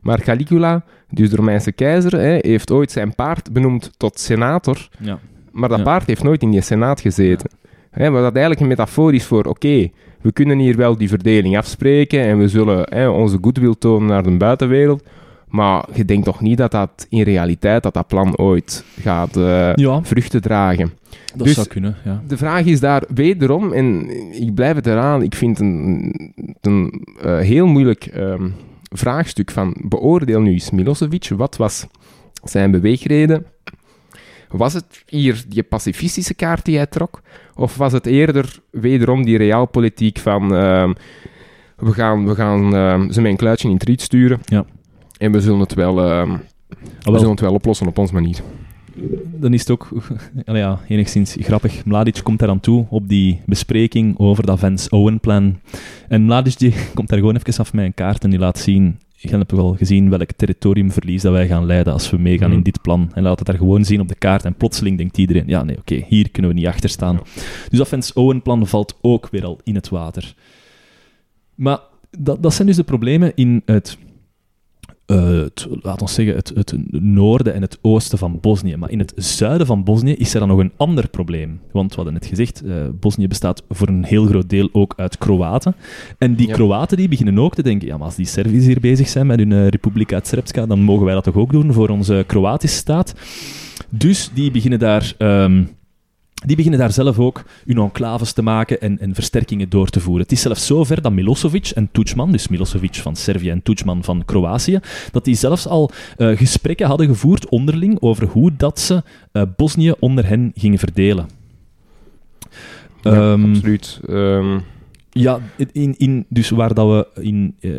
maar Caligula, dus de Romeinse keizer, hè, heeft ooit zijn paard benoemd tot senator, ja. maar dat Ja. paard heeft nooit in die senaat gezeten. Hè, wat dat eigenlijk een metafoor is voor, oké, we kunnen hier wel die verdeling afspreken en we zullen hè, onze goodwill tonen naar de buitenwereld, maar je denkt toch niet dat dat in realiteit, dat dat plan ooit gaat eh, ja, vruchten dragen. dat Dus- zou kunnen, ja. De vraag is daar wederom, en ik blijf het eraan, ik vind het een, een eh, heel moeilijk ehm, vraagstuk van beoordeel nu eens Milosevic, wat was zijn beweegreden? Was het hier die pacifistische kaart die hij trok? Of was het eerder wederom die realpolitiek van ehm, we gaan, we gaan ehm, ze met een kluitje in het riet sturen Ja. En we zullen, het wel, ehm, Ah, we wel, zullen het wel oplossen op onze manier. dan is het ook ja, enigszins grappig. Mladic komt daar aan toe op die bespreking over dat Vance-Owen-plan. En Mladic die komt daar gewoon even af met een kaart en die laat zien... Je hebt wel gezien welk territoriumverlies dat wij gaan leiden als we meegaan Mhm. in dit plan. En laat het daar gewoon zien op de kaart. En plotseling denkt iedereen, ja nee, oké, hier kunnen we niet achter staan. Dus dat Vance-Owen-plan valt ook weer al in het water. Maar dat, dat zijn dus de problemen in het, eh, het laat ons zeggen, het, het noorden en het oosten van Bosnië. Maar in het zuiden van Bosnië is er dan nog een ander probleem. Want we hadden net gezegd, eh, Bosnië bestaat voor een heel groot deel ook uit Kroaten. En die Ja. Kroaten die beginnen ook te denken, ja, maar als die Serviërs hier bezig zijn met hun uh, Republika Srpska, dan mogen wij dat toch ook doen voor onze Kroatische staat. Dus die beginnen daar... ehm, die beginnen daar zelf ook hun enclaves te maken en, en versterkingen door te voeren. Het is zelfs zover dat Milosevic en Tudjman, dus Milosevic van Servië en Tudjman van Kroatië, dat die zelfs al eh, gesprekken hadden gevoerd onderling over hoe dat ze eh, Bosnië onder hen gingen verdelen. Ja, Ehm, absoluut. Ehm, ja, in, in, dus waar dat we in eh,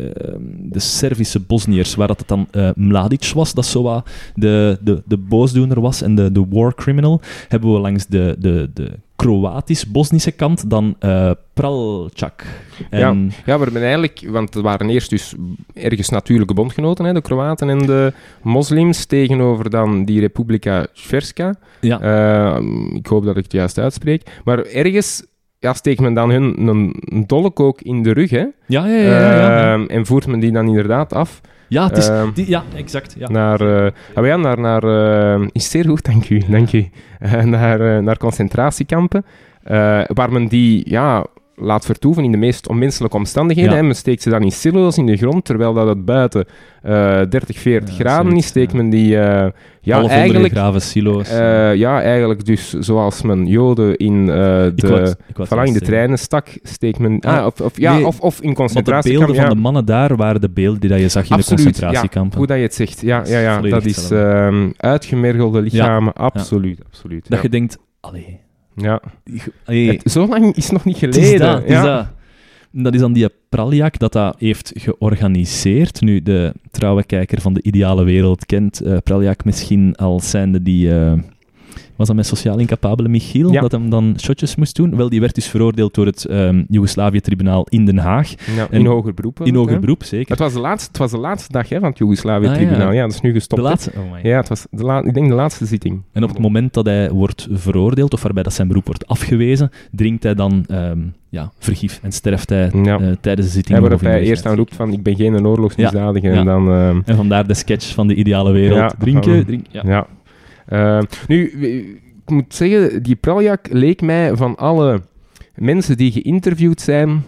de Servische Bosniërs, waar dat het dan eh, Mladic was, dat zo wat de, de, de boosdoener was en de, de war criminal, hebben we langs de, de, de Kroatisch-Bosnische kant dan eh Pralčak. En, Ja, we hebben eigenlijk, want er waren eerst dus ergens natuurlijke bondgenoten, hè, de Kroaten en de moslims, tegenover dan die Republika Srpska. ja, ik hoop dat ik het juist uitspreek. Maar ergens ja, steekt men dan hun een, dolk ook in de rug, hè? ja, ja, ja, ja, ja. Ehm, en voert men die dan inderdaad af Ja, het is, Ehm, die, ja exact. Ja. naar... eh ah, ja, naar... naar eh, is zeer goed, dank u. Dank u. Eh, naar, naar concentratiekampen. waar men die ja, laat vertoeven in de meest onmenselijke omstandigheden. Ja. Hè. Men steekt ze dan in silo's in de grond, terwijl dat het buiten eh 30, 40 Ja, graden zoiets, is, steekt ja. men die... eh, ja, eigenlijk... ondergegraven silo's. eh, ja, eigenlijk dus zoals men joden in eh, ik de... wou ik wou het Voilà, in de treinen stak, steekt men... Ah, Ah, of, of, ja, nee, of, of in Want de beelden van de mannen daar waren de beelden die dat je zag in Absoluut, de concentratiekampen. Hoe dat je het zegt. Ja, ja, ja. Dat is ehm, uitgemergelde lichamen. Absoluut, absoluut. Dat je denkt, allee, ja. Het- zo lang is het nog niet Het geleden. is dat, het is ja. dat. Dat is dan die Praljak dat dat heeft georganiseerd. Nu, de trouwe kijker van de ideale wereld kent eh Praljak misschien als zijnde die... eh, was dat met sociaal incapabele Michiel, Ja. dat hem dan shotjes moest doen? Wel, die werd dus veroordeeld door het ehm Joegoslavië-tribunaal in Den Haag. Ja, En- in hoger beroep. In hoger beroep, zeker. Het was, de laatste, het was de laatste dag hè, van het Joegoslavië-tribunaal. Ah, ja. ja. dat is nu gestopt. De laatste... Oh my. Ja, het was de la- ik denk de laatste zitting. En op het moment dat hij wordt veroordeeld, of waarbij dat zijn beroep wordt afgewezen, drinkt hij dan ehm, ja, vergif en sterft hij Ja. eh, tijdens de zitting. Ja, waarop hij eerst aan roept van ik ben geen oorlogsmisdadiger. Ja. En dan... ehm, En vandaar de sketch van de ideale wereld. Drinken, drinken. Ja. Ja. Eh, nu, ik moet zeggen, die Praljak leek mij van alle mensen die geïnterviewd zijn,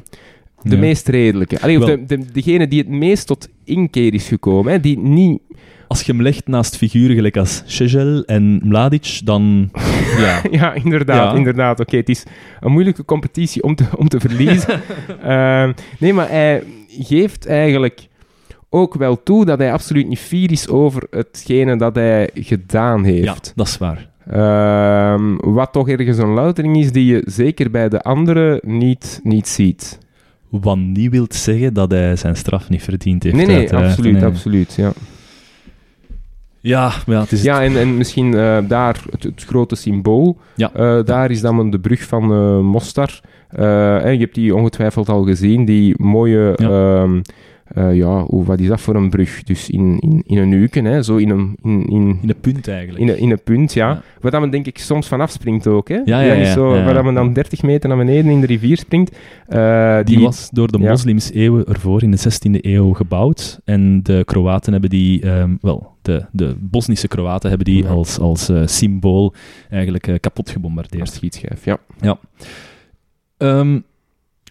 de Ja. meest redelijke. Allee, of de, de, degene die het meest tot inkeer is gekomen. Hè, die niet... Als je hem legt naast figuren gelijk als Šešelj en Mladic, dan... ja. Ja, inderdaad. Ja. inderdaad. Oké, het is een moeilijke competitie om te, om te verliezen. Eh, nee, maar hij geeft eigenlijk ook wel toe dat hij absoluut niet fier is over hetgene dat hij gedaan heeft. ja, dat is waar. Ehm, wat toch ergens een loutering is die je zeker bij de anderen niet, niet ziet. Wat niet wil zeggen dat hij zijn straf niet verdiend heeft. nee, nee, uiteraard. absoluut, Nee. absoluut. Ja, Ja, ja, het is... ja en, en misschien eh, daar het, het grote symbool. Ja. Eh, daar is dan de brug van eh, Mostar. En je hebt die ongetwijfeld al gezien, die mooie... Ja. ehm, eh, ja, hoe, wat is dat voor een brug? Dus in, in, in een uken, hè? zo in een, in, in, In punt eigenlijk. in, een, in een punt, ja. Ja. Waar dat men denk ik soms van afspringt ook. Hè? Ja, ja, ja, zo, ja. Waar dat men dan 30 meter naar beneden in de rivier springt. Eh, Die was door de ja. moslims eeuwen ervoor in de 16e eeuw gebouwd. En de Kroaten hebben die, ehm, wel, de, de Bosnische Kroaten hebben die Ja. als, als eh, symbool eigenlijk kapot gebombardeerd. Als schietschijf, ja. Ehm,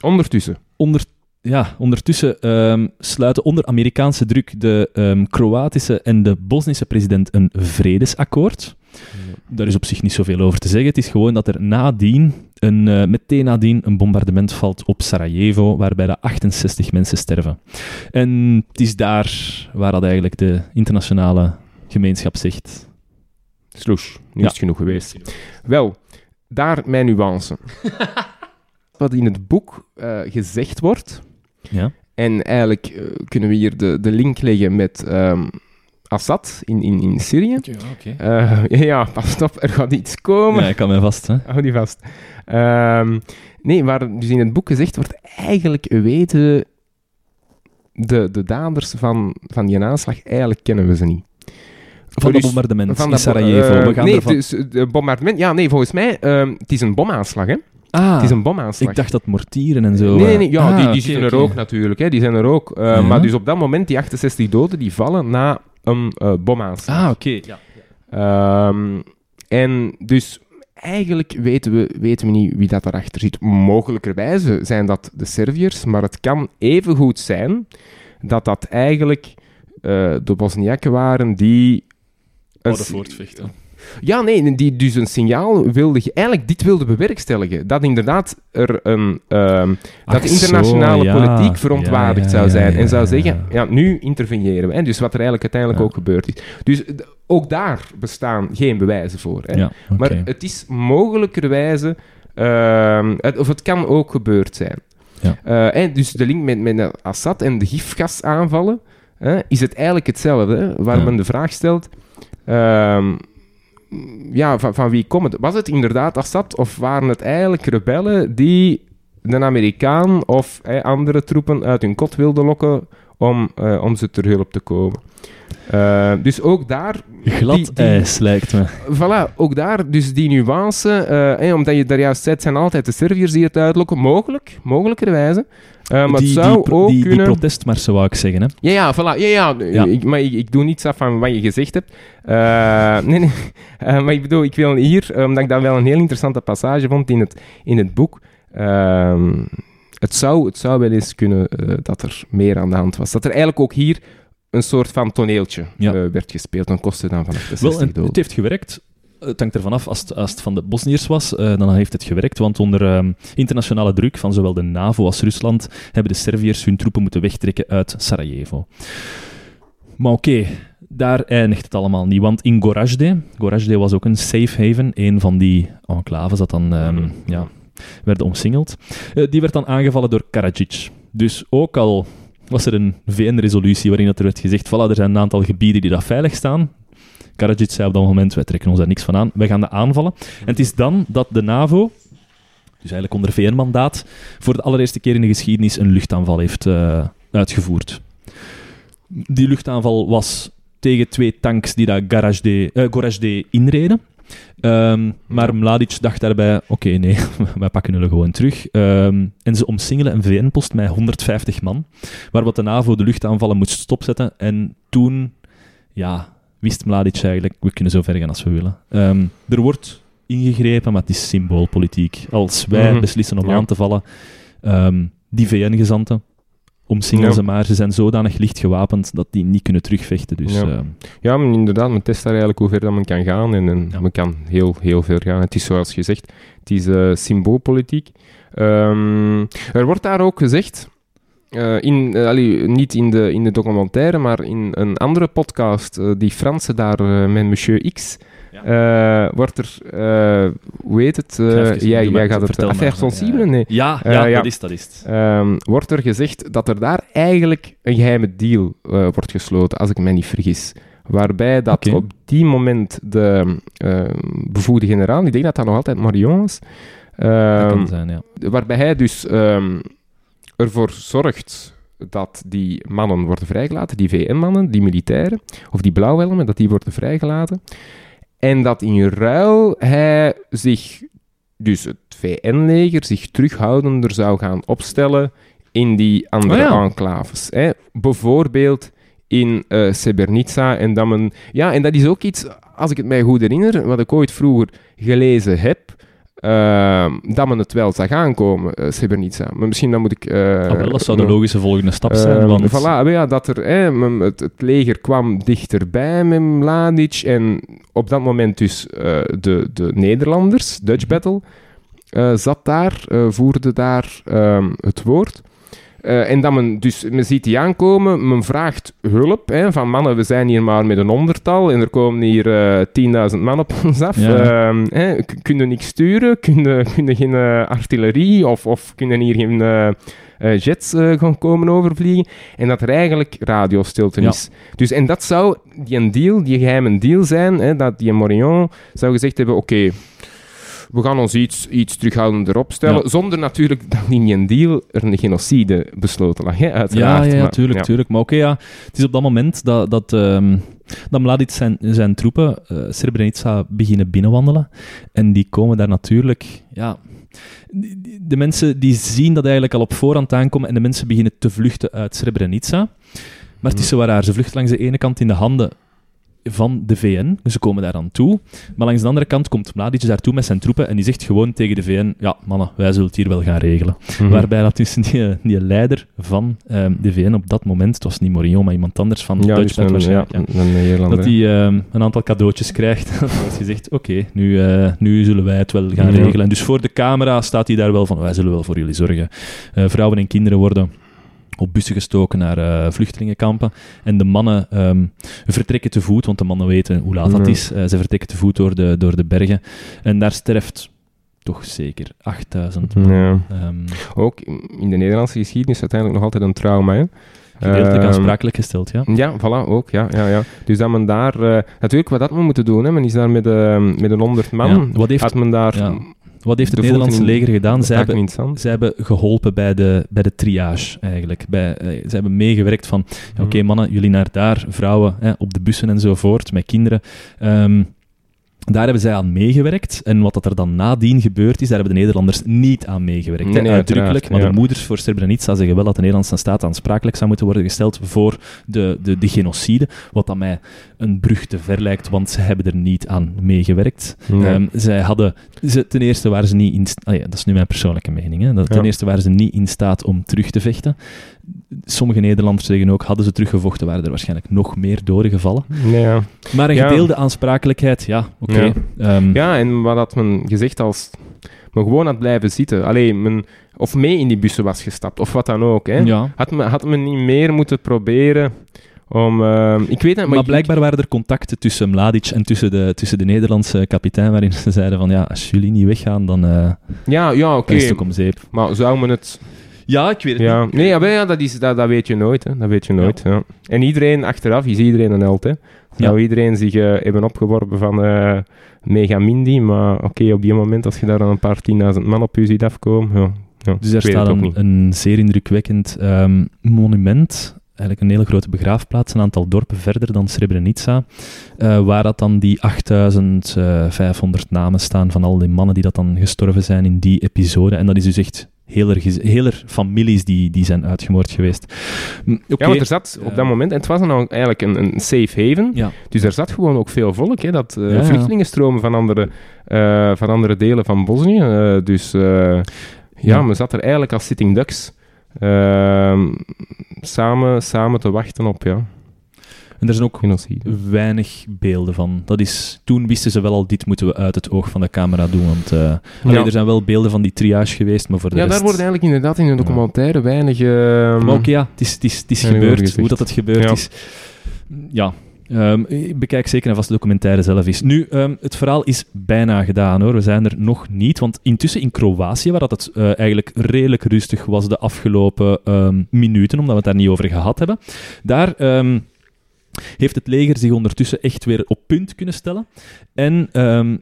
Ondertussen. onder, ja, ondertussen ehm, sluiten onder Amerikaanse druk de ehm, Kroatische en de Bosnische president een vredesakkoord. Daar is op zich niet zoveel over te zeggen. Het is gewoon dat er nadien, een, eh, meteen nadien, een bombardement valt op Sarajevo, waarbij de 68 mensen sterven. En het is daar waar dat eigenlijk de internationale gemeenschap zegt... Sloes, niet Ja. is genoeg geweest. Wel, daar mijn nuance. Wat in het boek eh, gezegd wordt, Ja, en eigenlijk eh, kunnen we hier de, de link leggen met ehm, Assad in, in, in Syrië. oké. Eh, ja, pas op, er gaat iets komen. Ja, ik kan mij vast, hè. Hou die vast. Ehm, nee, waar dus in het boek gezegd wordt, eigenlijk weten de, de daders van, van die aanslag, eigenlijk kennen we ze niet. Van dat Dus- bombardement Van in Sarajevo. eh, We gaan nee, ervan... dus de bombardement... Ja, nee, volgens mij, ehm, het is een bomaanslag, hè? Ah, Het is een bomaanslag. ik dacht dat mortieren en zo... Nee, nee, nee, ja, ah, die, die zitten er ook natuurlijk, hè? Die zijn er ook. Eh, Ja. Maar dus op dat moment, die 68 doden, die vallen na een eh bomaanslag. Ah, oké. Ja. Ehm, en dus eigenlijk weten we, weten we niet wie dat daarachter zit. Mogelijkerwijze zijn dat de Serviërs, maar het kan evengoed zijn dat dat eigenlijk eh, de Bosniakken waren die... een voortvechten. Ja, nee, die dus een signaal wilden... ge- Eigenlijk dit wilden bewerkstelligen. Dat inderdaad er een... ehm, dat de internationale zo, politiek verontwaardigd zou zijn. en zou zeggen, ja. nu interveneren we. Hè? Dus wat er eigenlijk uiteindelijk ook gebeurd is. Dus d- ook daar bestaan geen bewijzen voor. Hè? Maar het is mogelijkerwijze... ehm, het, of het kan ook gebeurd zijn. Ja. Eh, en dus de link met, met Assad en de gifgasaanvallen... hè, is het eigenlijk hetzelfde. hè, Waar Ja. men de vraag stelt... ehm, ja, van, van wie komt het? Was het inderdaad Assad of waren het eigenlijk rebellen die de Amerikaan of andere troepen uit hun kot wilden lokken om, eh, om ze ter hulp te komen? Eh, dus ook daar... Glad die- die- ijs, lijkt me. Voilà, ook daar, dus die nuance, eh, omdat je daar juist zei, het zijn altijd de Serviërs die het uitlokken, mogelijk, mogelijkerwijze. Eh, maar die, het zou die, ook die, die kunnen... protestmarsen, wou ik zeggen. Hè. Ja, ja, voilà. Ja, ja. Ja. Ik, maar ik, ik doe niets af van wat je gezegd hebt. Eh, nee, nee. Eh, maar ik bedoel, ik wil hier, eh, omdat ik dat wel een heel interessante passage vond in het, in het boek. Het, zou, het zou wel eens kunnen eh, dat er meer aan de hand was. Dat er eigenlijk ook hier een soort van toneeltje Ja. eh, werd gespeeld. Dan kostte dan vanaf de 60 Wel, het heeft gewerkt. Het hangt ervan af, als het, als het van de Bosniërs was, eh, dan heeft het gewerkt. Want onder ehm, internationale druk van zowel de NAVO als Rusland hebben de Serviërs hun troepen moeten wegtrekken uit Sarajevo. Maar oké, daar eindigt het allemaal niet. Want in Gorazde, Gorazde was ook een safe haven, een van die enclaves dat dan ehm, ja, werden omsingeld. Eh, die werd dan aangevallen door Karadzic. Dus ook al was er een VN-resolutie waarin dat er werd gezegd, voilà, er zijn een aantal gebieden die daar veilig staan. Karadzic zei op dat moment, wij trekken ons daar niks van aan, wij gaan de aanvallen. En het is dan dat de NAVO, dus eigenlijk onder VN-mandaat, voor de allereerste keer in de geschiedenis een luchtaanval heeft eh, uitgevoerd. Die luchtaanval was tegen twee tanks die daar Gorazde, eh, Gorazde inreden. Ehm, maar Mladic dacht daarbij, oké, nee, wij pakken jullie gewoon terug. Ehm, en ze omsingelen een VN-post met 150 man, waar wat de NAVO de luchtaanvallen moest stopzetten. En toen, ja, wist Mladic eigenlijk, we kunnen zo ver gaan als we willen. Ehm, er wordt ingegrepen, maar het is symboolpolitiek. Als wij Mhm. beslissen om Ja. aan te vallen, die VN-gezanten, omsingelen ze maar. Ze zijn zodanig licht gewapend dat die niet kunnen terugvechten. Dus Ja. ehm, Ja, maar inderdaad, men test daar eigenlijk hoe ver dat men kan gaan. En, en Ja. men kan heel, heel ver gaan. Het is zoals gezegd, het is eh, symboolpolitiek. Ehm, er wordt daar ook gezegd, eh, in, eh, allee, niet in de, in de documentaire, maar in een andere podcast, die Franse daar met Monsieur X, eh, wordt er, eh, hoe heet het? eh, even- jij, gaat het affaire sensible? Ja. Nee. Ja, ja, ja. dat is dat. Is. Ehm, wordt er gezegd dat er daar eigenlijk een geheime deal wordt gesloten, als ik me niet vergis. Waarbij dat op die moment de eh, bevoegde generaal, ik denk dat dat nog altijd Marion was, Dat ehm, kan zijn, ja. waarbij hij dus ehm, ervoor zorgt dat die mannen worden vrijgelaten, die VN-mannen, die militairen, of die blauwhelmen, dat die worden vrijgelaten. En dat in ruil hij zich, dus het VN-leger, zich terughoudender zou gaan opstellen in die andere Oh ja. enclaves. Hè. Bijvoorbeeld in eh Srebrenica. En dat, men, ja, en dat is ook iets, als ik het mij goed herinner, wat ik ooit vroeger gelezen heb, ehm, dat men het wel zag aankomen, Srebrenica. Maar misschien dan moet ik... Ah, wel, dat zou de logische volgende stap zijn. Ehm, want, voilà, ja, dat er, het, het leger kwam dichterbij met Mladic en op dat moment dus eh, de, de Nederlanders, Dutch Mhm. Battle, zat daar, voerde daar ehm, het woord. Eh, en dat men, dus men ziet die aankomen, men vraagt hulp, hè, van mannen, we zijn hier maar met een honderdtal en er komen hier eh 10.000 man op ons af. Ja. Ehm, hè, kunnen niks sturen, kunnen, kunnen geen eh, artillerie of, of kunnen hier geen jets gaan komen overvliegen. En dat er eigenlijk radiostilte Ja. is. Dus, en dat zou die een deal, die geheime deal zijn, hè, dat die Morillon zou gezegd hebben, oké, we gaan ons iets, iets terughoudender opstellen, Ja. zonder natuurlijk dat in die deal er een genocide besloten lag, hè, ja, uiteraard. ja, ja, Maar, tuurlijk, ja. tuurlijk. Maar oké, ja, het is op dat moment dat, dat, ehm, dat Mladic zijn, zijn troepen eh Srebrenica beginnen binnenwandelen. En die komen daar natuurlijk... Ja, de mensen die zien dat eigenlijk al op voorhand aankomen en de mensen beginnen te vluchten uit Srebrenica. Maar het is zo waar. Ze vluchten langs de ene kant in de handen van de VN. Dus ze komen daar aan toe. Maar langs de andere kant komt Mladic daartoe met zijn troepen en die zegt gewoon tegen de VN, ja, mannen, wij zullen het hier wel gaan regelen. Mhm. Waarbij dat dus die, die leider van ehm, de VN op dat moment, het was niet Morillon, maar iemand anders van ja, Duitsland ja, waarschijnlijk, ja, dat hij ehm, een aantal cadeautjes krijgt. Dan wordt gezegd, oké, nu, eh, nu zullen wij het wel gaan regelen. En dus voor de camera staat hij daar wel van, wij zullen wel voor jullie zorgen. Eh, vrouwen en kinderen worden op bussen gestoken naar eh, vluchtelingenkampen. En de mannen ehm, vertrekken te voet, want de mannen weten hoe laat dat is. Eh, ze vertrekken te voet door de, door de bergen. En daar sterft toch zeker 8000 man. Ja. Ehm, Ook in de Nederlandse geschiedenis uiteindelijk nog altijd een trauma, hè. gedeeltelijk Ehm, aansprakelijk gesteld, ja. Ja, voilà, ook. Ja, ja, ja. Dus dat men daar... eh, natuurlijk, wat dat men moeten doen, hè. Men is daar met, met een honderd man. Ja, wat heeft- Had men daar... ja. Wat heeft het de Nederlandse leger gedaan? Zij hebben, zij hebben geholpen bij de, bij de triage, eigenlijk. Bij, eh, zij hebben meegewerkt van, ja, oké Mhm. mannen, jullie naar daar, vrouwen hè, op de bussen enzovoort, met kinderen. Ehm, Daar hebben zij aan meegewerkt. En wat dat er dan nadien gebeurd is, daar hebben de Nederlanders niet aan meegewerkt. Nee, uitdrukkelijk. Maar de moeders voor Srebrenica zeggen wel dat de Nederlandse staat aansprakelijk zou moeten worden gesteld voor de, de, de genocide. Wat dat mij een brug te ver lijkt, want ze hebben er niet aan meegewerkt. Nee. Ehm, zij hadden, ze, ten eerste waren ze niet in ah ja, dat is nu mijn persoonlijke mening. Hè. Dat, ten Ja. eerste waren ze niet in staat om terug te vechten. Sommige Nederlanders zeggen ook, hadden ze teruggevochten, waren er waarschijnlijk nog meer doden gevallen. Nee, ja. Maar een Ja. gedeelde aansprakelijkheid, ja, oké. Ja. Ehm, ja, en wat had men gezegd als... Men gewoon had blijven zitten. Alleen, men... Of mee in die bussen was gestapt, of wat dan ook, hè. Had, men, had men niet meer moeten proberen om... ehm, ik weet het, maar... Maar ik- blijkbaar waren er contacten tussen Mladic en tussen de, tussen de Nederlandse kapitein, waarin ze zeiden van, ja, als jullie niet weggaan, dan, eh Ja, ja oké. dan is het ook om zeep. Maar zou men het... Ja, ik weet het Ja, nee, ja, maar ja, dat, is, dat, dat weet je nooit. Hè. Dat weet je nooit. Ja. En iedereen, achteraf, is iedereen een held. Hè. Zou iedereen zich eh, hebben opgeworpen van eh Mega Mindy, maar oké, op die moment, als je daar dan een paar tienduizend man op je ziet afkomen, ja, ja, Dus daar staat een, niet. een zeer indrukwekkend ehm, monument, eigenlijk een hele grote begraafplaats, een aantal dorpen verder dan Srebrenica, eh, waar dat dan die 8500 namen staan van al die mannen die dat dan gestorven zijn in die episode. En dat is dus echt heler families die, die zijn uitgemoord geweest. Ja, want er zat op Eh, dat moment, en het was dan eigenlijk een, een safe haven, Ja. dus er zat gewoon ook veel volk, hè, dat eh, Ja, ja. vluchtelingen stromen van andere, eh, van andere delen van Bosnië. eh, dus eh, ja, Ja. men zat er eigenlijk als sitting ducks ehm, samen, samen te wachten op ja, En er zijn ook genocide. weinig beelden van. Dat is, toen wisten ze wel al, dit moeten we uit het oog van de camera doen. Want eh, allee, er zijn wel beelden van die triage geweest, maar voor de Ja, rest... daar wordt eigenlijk inderdaad in de documentaire weinig... ehm, Maar oké, ja, het is, het is, het is gebeurd. Hoe dat het gebeurd Ja. is. Ja. Ehm, ik bekijk zeker en vast de documentaire zelf is. Nu, ehm, het verhaal is bijna gedaan hoor. We zijn er nog niet. Want intussen in Kroatië, waar dat het eh, eigenlijk redelijk rustig was de afgelopen ehm, minuten, omdat we het daar niet over gehad hebben, daar ehm, heeft het leger zich ondertussen echt weer op punt kunnen stellen. En ehm,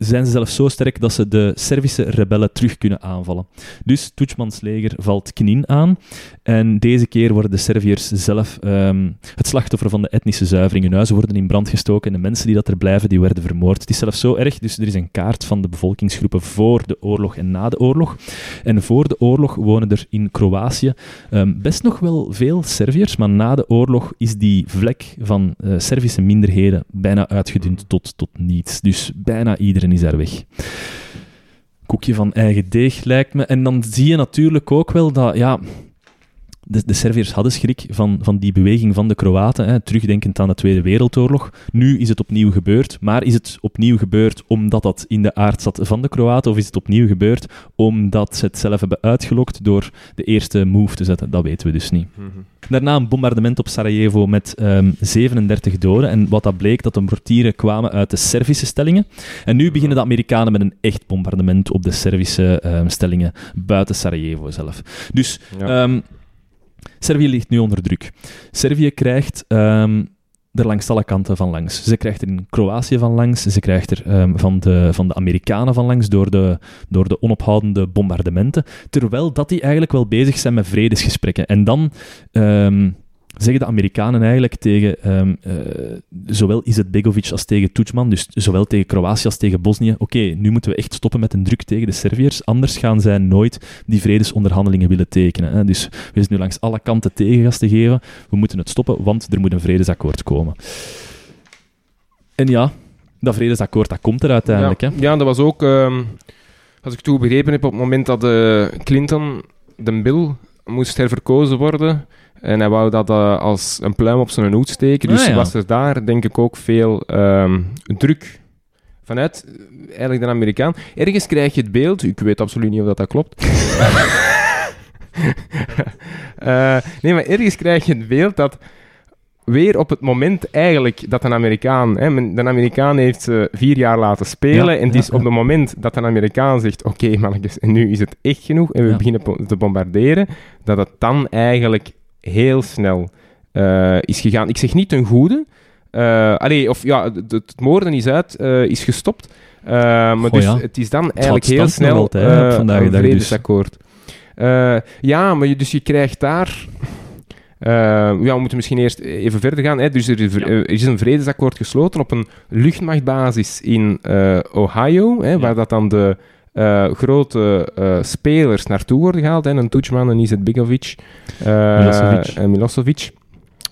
zijn ze zelfs zo sterk dat ze de Servische rebellen terug kunnen aanvallen. Dus Tudjmans leger valt Knin aan. En deze keer worden de Serviërs zelf ehm, het slachtoffer van de etnische zuivering. Huizen worden in brand gestoken en de mensen die dat er blijven, die werden vermoord. Het is zelfs zo erg, dus er is een kaart van de bevolkingsgroepen voor de oorlog en na de oorlog. En voor de oorlog wonen er in Kroatië ehm, best nog wel veel Serviërs, maar na de oorlog is die vlek van eh, Servische minderheden bijna uitgedund tot, tot niets. Dus bijna iedereen is daar weg koekje van eigen deeg, lijkt me. En dan zie je natuurlijk ook wel dat, ja, de, de Serviërs hadden schrik van, van die beweging van de Kroaten, hè, terugdenkend aan de Tweede Wereldoorlog. Nu is het opnieuw gebeurd, maar is het opnieuw gebeurd omdat dat in de aard zat van de Kroaten, of is het opnieuw gebeurd omdat ze het zelf hebben uitgelokt door de eerste move te zetten? Dat weten we dus niet. Mhm. Daarna een bombardement op Sarajevo met ehm, 37 doden. En wat dat bleek, dat de mortieren kwamen uit de Servische stellingen. En nu beginnen de Amerikanen met een echt bombardement op de Servische ehm, stellingen buiten Sarajevo zelf. Dus Ja. ehm, Servië ligt nu onder druk. Servië krijgt ehm, er langs alle kanten van langs. Ze krijgt er in Kroatië van langs, ze krijgt er ehm, van, de, van de Amerikanen van langs door de, door de onophoudende bombardementen, terwijl dat die eigenlijk wel bezig zijn met vredesgesprekken. En dan ehm, zeggen de Amerikanen eigenlijk tegen ehm eh, zowel Izetbegovic als tegen Tudjman, dus zowel tegen Kroatië als tegen Bosnië, oké, nu moeten we echt stoppen met een druk tegen de Serviërs, anders gaan zij nooit die vredesonderhandelingen willen tekenen. Hè. Dus we zijn nu langs alle kanten tegengas te geven, we moeten het stoppen, want er moet een vredesakkoord komen. En ja, dat vredesakkoord, dat komt er uiteindelijk. ja. Hè. ja, dat was ook, ehm, als ik toen begrepen heb, op het moment dat eh, Clinton de bill moest herverkozen worden. En hij wou dat eh, als een pluim op zijn hoed steken. Dus Ah, ja. was er daar, denk ik, ook veel ehm, druk vanuit eh, eigenlijk de Amerikaan. Ergens krijg je het beeld, ik weet absoluut niet of dat, dat klopt. Eh, nee, maar ergens krijg je het beeld dat weer op het moment eigenlijk dat een Amerikaan... Hè, de Amerikaan heeft ze vier jaar laten spelen. Ja, en het ja, is op ja. het moment dat een Amerikaan zegt... Oké, mannetjes, en nu is het echt genoeg. En we beginnen te bombarderen. Dat het dan eigenlijk heel snel eh, is gegaan. Ik zeg niet ten goede. Eh allee, of ja, het, het moorden is uit, eh, is gestopt. Maar Goh, dus ja. het is dan eigenlijk heel snel altijd, vandaag de een dag dus. vredesakkoord. Eh, ja, maar je, dus je krijgt daar... Eh, ja, we moeten misschien eerst even verder gaan. Hè. Dus er, is- Ja. er is een vredesakkoord gesloten op een luchtmachtbasis in eh, Ohio, hè, waar dat dan de eh, grote eh, spelers naartoe worden gehaald. Hè. Een Tuchman, een Izet Bigovic, eh, Milosevic. en Milosevic.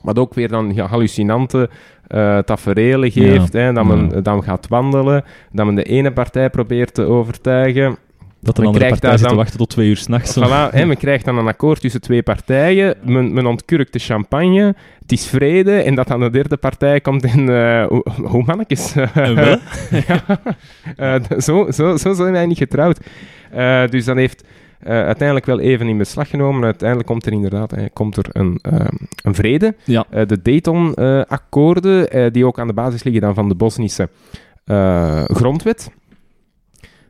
Wat ook weer dan ja, hallucinante eh tafereelen geeft. Hè, dat, men, Ja. dat men gaat wandelen, dat men de ene partij probeert te overtuigen. Dat Men een andere krijgt partij daar zit te dan- wachten tot twee uur s'nachts. Voilà, hè, men krijgt dan een akkoord tussen twee partijen. Men, men ontkurkt de champagne. Het is vrede. En dat dan de derde partij komt eh hoe, hoe mannetjes? Wel? ja, eh, zo, zo, zo zijn wij niet getrouwd. Eh, dus dan heeft eh, uiteindelijk wel even in beslag genomen. Uiteindelijk komt er inderdaad eh, komt er een, eh, een vrede. Ja. Eh, de Dayton-akkoorden, eh, die ook aan de basis liggen dan van de Bosnische eh, grondwet.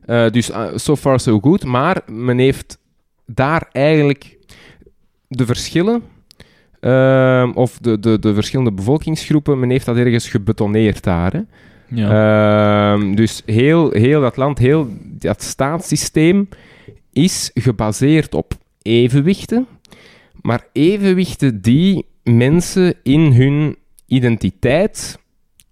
Eh, dus eh, so far so good. Maar men heeft daar eigenlijk de verschillen, ehm, of de, de, de verschillende bevolkingsgroepen, men heeft dat ergens gebetonneerd daar. Hè. Ja. Ehm, dus heel, heel dat land, heel dat staatssysteem is gebaseerd op evenwichten. Maar evenwichten die mensen in hun identiteit,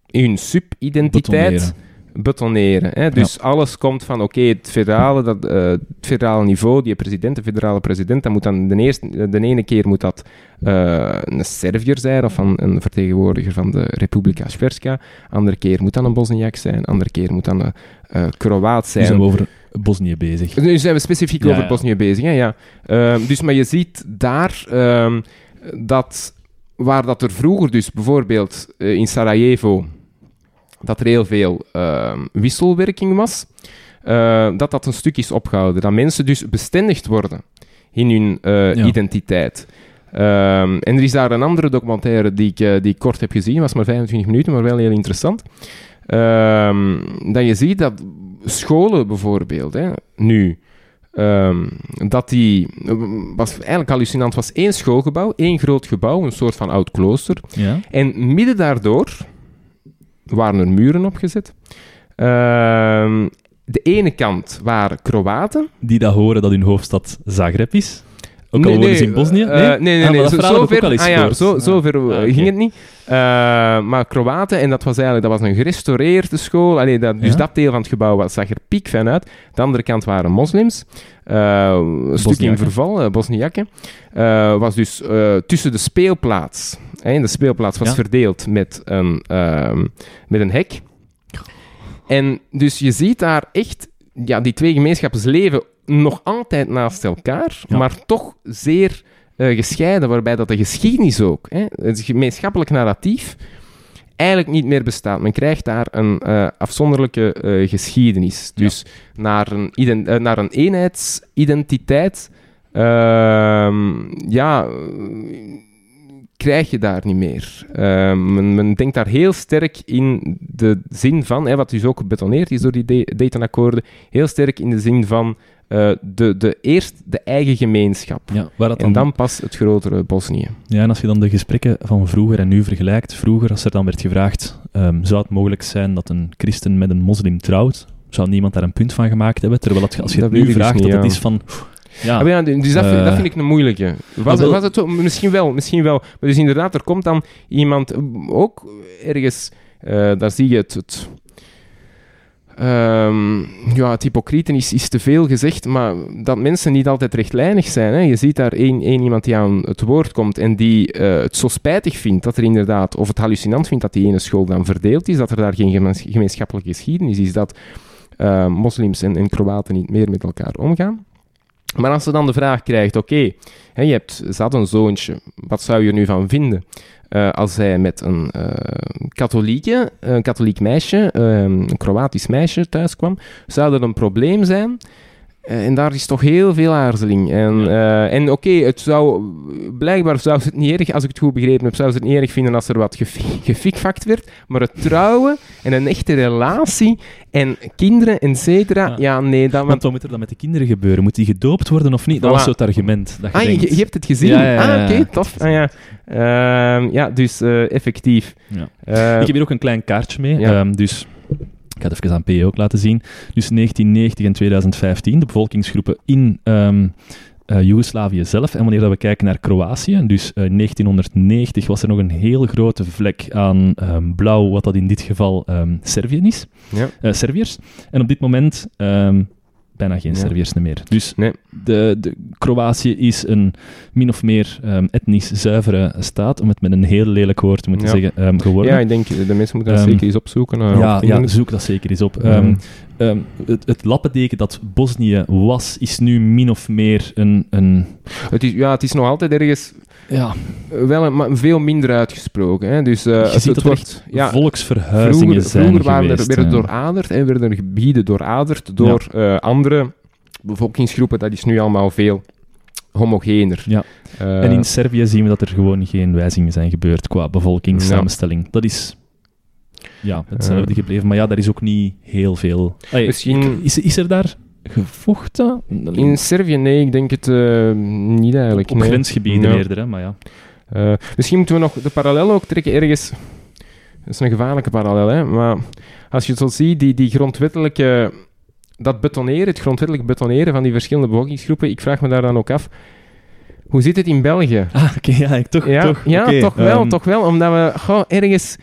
in hun subidentiteit, Betoneren. Hè? Dus alles komt van, oké, het, federale, dat, eh, het federale niveau, die president, de federale president, dat moet dan de, eerste, de ene keer moet dat eh, een Serviër zijn of van een vertegenwoordiger van de Republika Srpska. Andere keer moet dan een Bosniak zijn, andere keer moet dan een eh, Kroaat Nu zijn. zijn we over Bosnië bezig. Nu zijn we specifiek Ja, over ja. Bosnië bezig. Hè? Ja. Ehm, dus, maar je ziet daar ehm, dat waar dat er vroeger, dus bijvoorbeeld eh, in Sarajevo, dat er heel veel ehm, wisselwerking was, eh, dat dat een stuk is opgehouden. Dat mensen dus bestendigd worden in hun eh, Ja. identiteit. Ehm, en er is daar een andere documentaire die ik, eh, die ik kort heb gezien, was maar 25 minuten, maar wel heel interessant. Ehm, dat je ziet dat scholen bijvoorbeeld, hè, nu, dat die, was eigenlijk hallucinant, was één schoolgebouw, één groot gebouw, een soort van oud klooster. Ja. En midden daardoor waren er muren opgezet. Ehm, de ene kant waren Kroaten. Die dat horen dat hun hoofdstad Zagreb is. Ook al Nee, ze in Bosnië? eh, nee, nee, Ah, nee. dat zo, zover, ah, ja, zo, zover Ah, ging het niet. Eh, maar Kroaten, en dat was eigenlijk dat was een gerestaureerde school. Allee, dat, dus Ja. dat deel van het gebouw was, zag er piek fijn uit. De andere kant waren moslims. Eh, een stuk in verval, Bosniakken. Was dus tussen de speelplaats. Hè, de speelplaats was Ja. verdeeld met een, ehm, met een hek. En dus je ziet daar echt, ja, die twee gemeenschappen leven nog altijd naast elkaar, Ja. maar toch zeer eh, gescheiden, waarbij dat de geschiedenis ook, hè, het gemeenschappelijk narratief, eigenlijk niet meer bestaat. Men krijgt daar een eh, afzonderlijke eh, geschiedenis. Dus naar, een naar een eenheidsidentiteit, ehm, ja, krijg je daar niet meer. Ehm, men, men denkt daar heel sterk in de zin van, hè, wat dus ook gebetoneerd is door die Da- Dayton-akkoorden, heel sterk in de zin van eh, de, de, eerst de eigen gemeenschap. Ja, waar dat En dan pas het grotere Bosnië. Ja, en als je dan de gesprekken van vroeger en nu vergelijkt, vroeger als er dan werd gevraagd, ehm, zou het mogelijk zijn dat een christen met een moslim trouwt? Zou niemand daar een punt van gemaakt hebben? Terwijl het, als je Dat het nu dus vraagt, niet, dat het ja. is van... Ja, Ah, ja, dus dat, vind, Eh. dat vind ik een moeilijke. Was, het misschien wel, misschien wel. Maar dus inderdaad, er komt dan iemand ook ergens, eh, daar zie je het. het ehm, ja, het hypocrieten is, is te veel gezegd, maar dat mensen niet altijd rechtlijnig zijn. Hè. Je ziet daar één, iemand die aan het woord komt en die eh, het zo spijtig vindt dat er inderdaad, of het hallucinant vindt dat die ene school dan verdeeld is, dat er daar geen gemeens- gemeenschappelijke geschiedenis is, dat eh, moslims en, en Kroaten niet meer met elkaar omgaan. Maar als ze dan de vraag krijgt, oké, je hebt zat een zoontje, wat zou je er nu van vinden eh, als hij met een eh, katholieke, een katholiek meisje, eh, een Kroatisch meisje thuis kwam, zou dat een probleem zijn? Eh, en daar is toch heel veel aarzeling. En, eh, en oké, het zou blijkbaar zou ze het niet erg, als ik het goed begrepen heb, zou ze het niet erg vinden als er wat gefi- gefikfakt werd. Maar het trouwen en een echte relatie en kinderen, et cetera, Ja. ja, nee, dat, want wat moet er dan met de kinderen gebeuren? Moet die gedoopt worden of niet? Dat Voilà. was zo het argument. Dat je Ah, je, denkt. je hebt het gezien? Ja, ah, oké, tof. Ah, ja. Ehm, ja, dus eh, effectief. Ja. Ik heb hier ook een klein kaartje mee. Ja. Ehm, dus ik ga het even aan PE ook laten zien. Dus 1990 en 2015, de bevolkingsgroepen in, eh, Joegoslavië zelf. En wanneer dat we kijken naar Kroatië, dus eh, 1990 was er nog een heel grote vlek aan ehm, blauw, wat dat in dit geval Servië is, Ja. eh, Serviërs. En op dit moment bijna geen Ja. Serviërs meer. Dus Nee. de, de, Kroatië is een min of meer ehm, etnisch zuivere staat, om het met een heel lelijk woord te moeten Ja. zeggen, ehm, geworden. Ja, ik denk, de mensen moeten dat Ehm, zeker eens opzoeken. eh, Ja, ja, zoek dat zeker eens op. Het, het lappendeken dat Bosnië was, is nu min of meer een... een het, is, ja, het is nog altijd ergens ja, wel een, maar veel minder uitgesproken. Hè? Dus, eh, je het, ziet het dat er wordt, echt ja, volksverhuizingen vroeger, zijn vroeger waren geweest. er, werden eh. dooraderd en werden er gebieden dooraderd door eh, andere bevolkingsgroepen. Dat is nu allemaal veel homogener. Ja. En in Servië zien we dat er gewoon geen wijzigingen zijn gebeurd qua bevolkingssamenstelling. Dat is ja, hetzelfde gebleven. Maar ja, daar is ook niet heel veel... Allee, Misschien- Is, is er daar gevochten? in Servië, nee, ik denk het eh, niet eigenlijk. op nee. grensgebieden Ja. eerder, hè, maar ja. Eh, misschien moeten we nog de parallel ook trekken ergens. Dat is een gevaarlijke parallel, hè? maar als je het zo ziet, die, die grondwettelijke. Dat betoneren, het grondwettelijk betoneren van die verschillende bevolkingsgroepen, ik vraag me daar dan ook af. Hoe zit het in België? Ah, oké, ja, ik toch, Ja, toch, ja toch wel, ehm, toch wel, omdat we goh, ergens.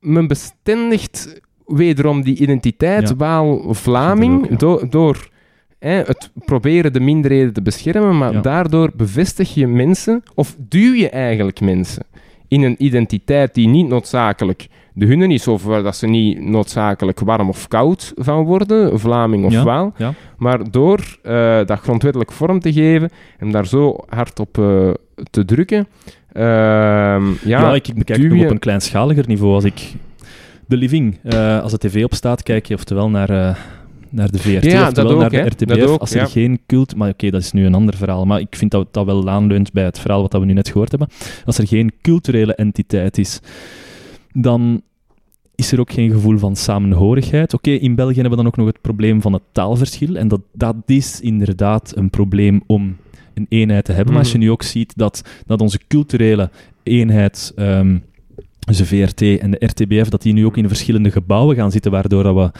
Men bestendigt wederom die identiteit, Ja. Vlaming, door, hè, het proberen de minderheden te beschermen, maar daardoor bevestig je mensen, of duw je eigenlijk mensen, in een identiteit die niet noodzakelijk de hunne is, of waar dat ze niet noodzakelijk warm of koud van worden, Vlaming of Ja, Waal, ja. maar door eh, dat grondwettelijk vorm te geven en daar zo hard op eh, te drukken, ehm, ja, Ja, ik, bekijk het op een kleinschaliger niveau. Als ik de living, eh, als de tv opstaat, kijk je oftewel naar, eh, naar de VRT, Ja, oftewel ook, naar de. RTBF. Ook, als er ja. geen cult... Maar oké, dat is nu een ander verhaal. Maar ik vind dat dat wel aanleunt bij het verhaal wat we nu net gehoord hebben. Als er geen culturele entiteit is, dan is er ook geen gevoel van samenhorigheid. Oké, in België hebben we dan ook nog het probleem van het taalverschil. En dat, dat is inderdaad een probleem om een eenheid te hebben. Maar als je Mhm. nu ook ziet dat, dat onze culturele eenheid, ehm, dus de VRT en de RTBF, dat die nu ook in verschillende gebouwen gaan zitten, waardoor, dat we,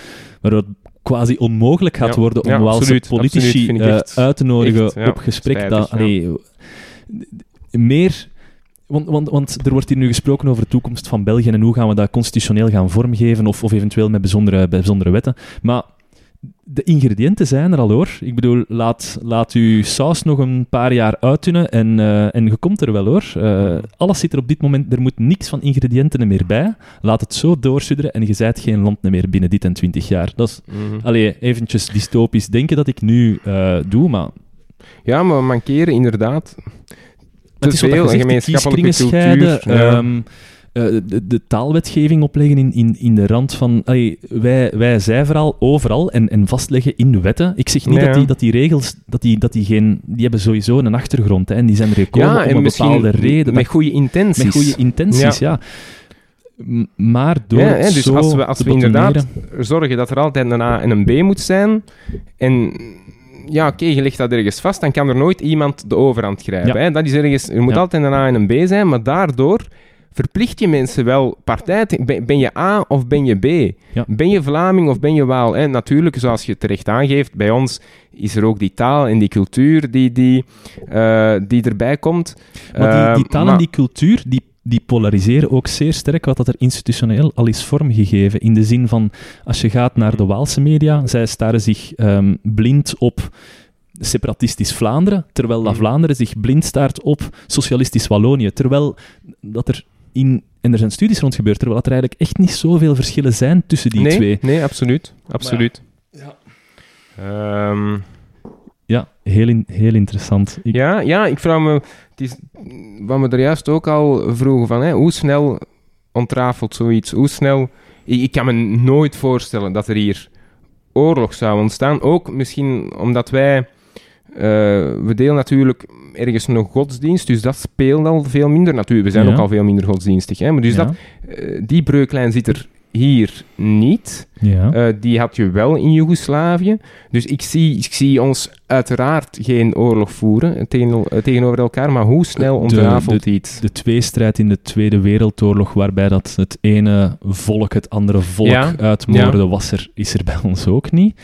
waardoor het quasi onmogelijk gaat Ja, worden om ja, Waalse absoluut, politici eh, echt- uit te nodigen echt, ja, op gesprek. spijtig, dat, allee, meer... Want, want, want er wordt hier nu gesproken over de toekomst van België en hoe gaan we dat constitutioneel gaan vormgeven of, of eventueel met bijzondere, bijzondere wetten. Maar de ingrediënten zijn er al hoor. Ik bedoel, laat, laat uw saus nog een paar jaar uittunnen en, eh, en je komt er wel hoor. Eh, alles zit er op dit moment, er moet niks van ingrediënten meer bij. Laat het zo doorsudderen en je zijt geen land meer binnen dit en twintig jaar. Dat is, allee, eventjes dystopisch denken dat ik nu eh, doe, maar Ja, maar we mankeren inderdaad te het is wat veel een gemeenschappelijke cultuur. scheiden, ja. Eh, de, de taalwetgeving opleggen in, in, in de rand van... allee, wij, wij zijn vooral overal en, en vastleggen in wetten. Ik zeg niet dat, die, dat die regels... Dat die, dat die, geen, die hebben sowieso een achtergrond hè, en die zijn er gekomen ja, om en een bepaalde reden. met goede intenties. met goede intenties, ja. Maar door Ja, hè, dus zo als we, als we inderdaad zorgen dat er altijd een A en een B moet zijn, en ja, oké, je legt dat ergens vast, dan kan er nooit iemand de overhand grijpen. Ja. Hè? Dat is ergens, er moet Ja. altijd een A en een B zijn, maar daardoor verplicht je mensen wel partij te- ben, je A of ben je B? Ja. Ben je Vlaming of ben je Waal? En natuurlijk, zoals je terecht aangeeft, bij ons is er ook die taal en die cultuur die, die, eh, die erbij komt. Maar die, die Eh, taal en die cultuur, die, die polariseren ook zeer sterk wat dat er institutioneel al is vormgegeven. In de zin van, als je gaat naar de Waalse media, zij staren zich ehm, blind op separatistisch Vlaanderen, terwijl dat Mhm. Vlaanderen zich blind staart op socialistisch Wallonië. Terwijl dat er in... En er zijn studies rond gebeurd, terwijl dat er eigenlijk echt niet zoveel verschillen zijn tussen die nee, twee. Nee, absoluut. absoluut. Ja. Ehm, Ja, heel, in- heel interessant. Ik, Ja, ja, ik vraag me... Het is, wat we er juist ook al vroegen van, hè, hoe snel ontrafelt zoiets? Hoe snel... Ik, ik kan me nooit voorstellen dat er hier oorlog zou ontstaan. Ook misschien omdat wij... eh, we delen natuurlijk ergens nog godsdienst, dus dat speelt al veel minder natuurlijk. We zijn Ja. ook al veel minder godsdienstig. Hè? Maar dus ja, dat, eh, die breuklijn zit er hier niet. ja. Eh, die had je wel in Joegoslavië. Dus ik zie, ik zie ons uiteraard geen oorlog voeren tegen, tegenover elkaar, maar hoe snel De- ontrafelt iets? de tweestrijd in de Tweede Wereldoorlog, waarbij dat het ene volk het andere volk Ja, uitmoorde, was er, is er bij ons ook niet.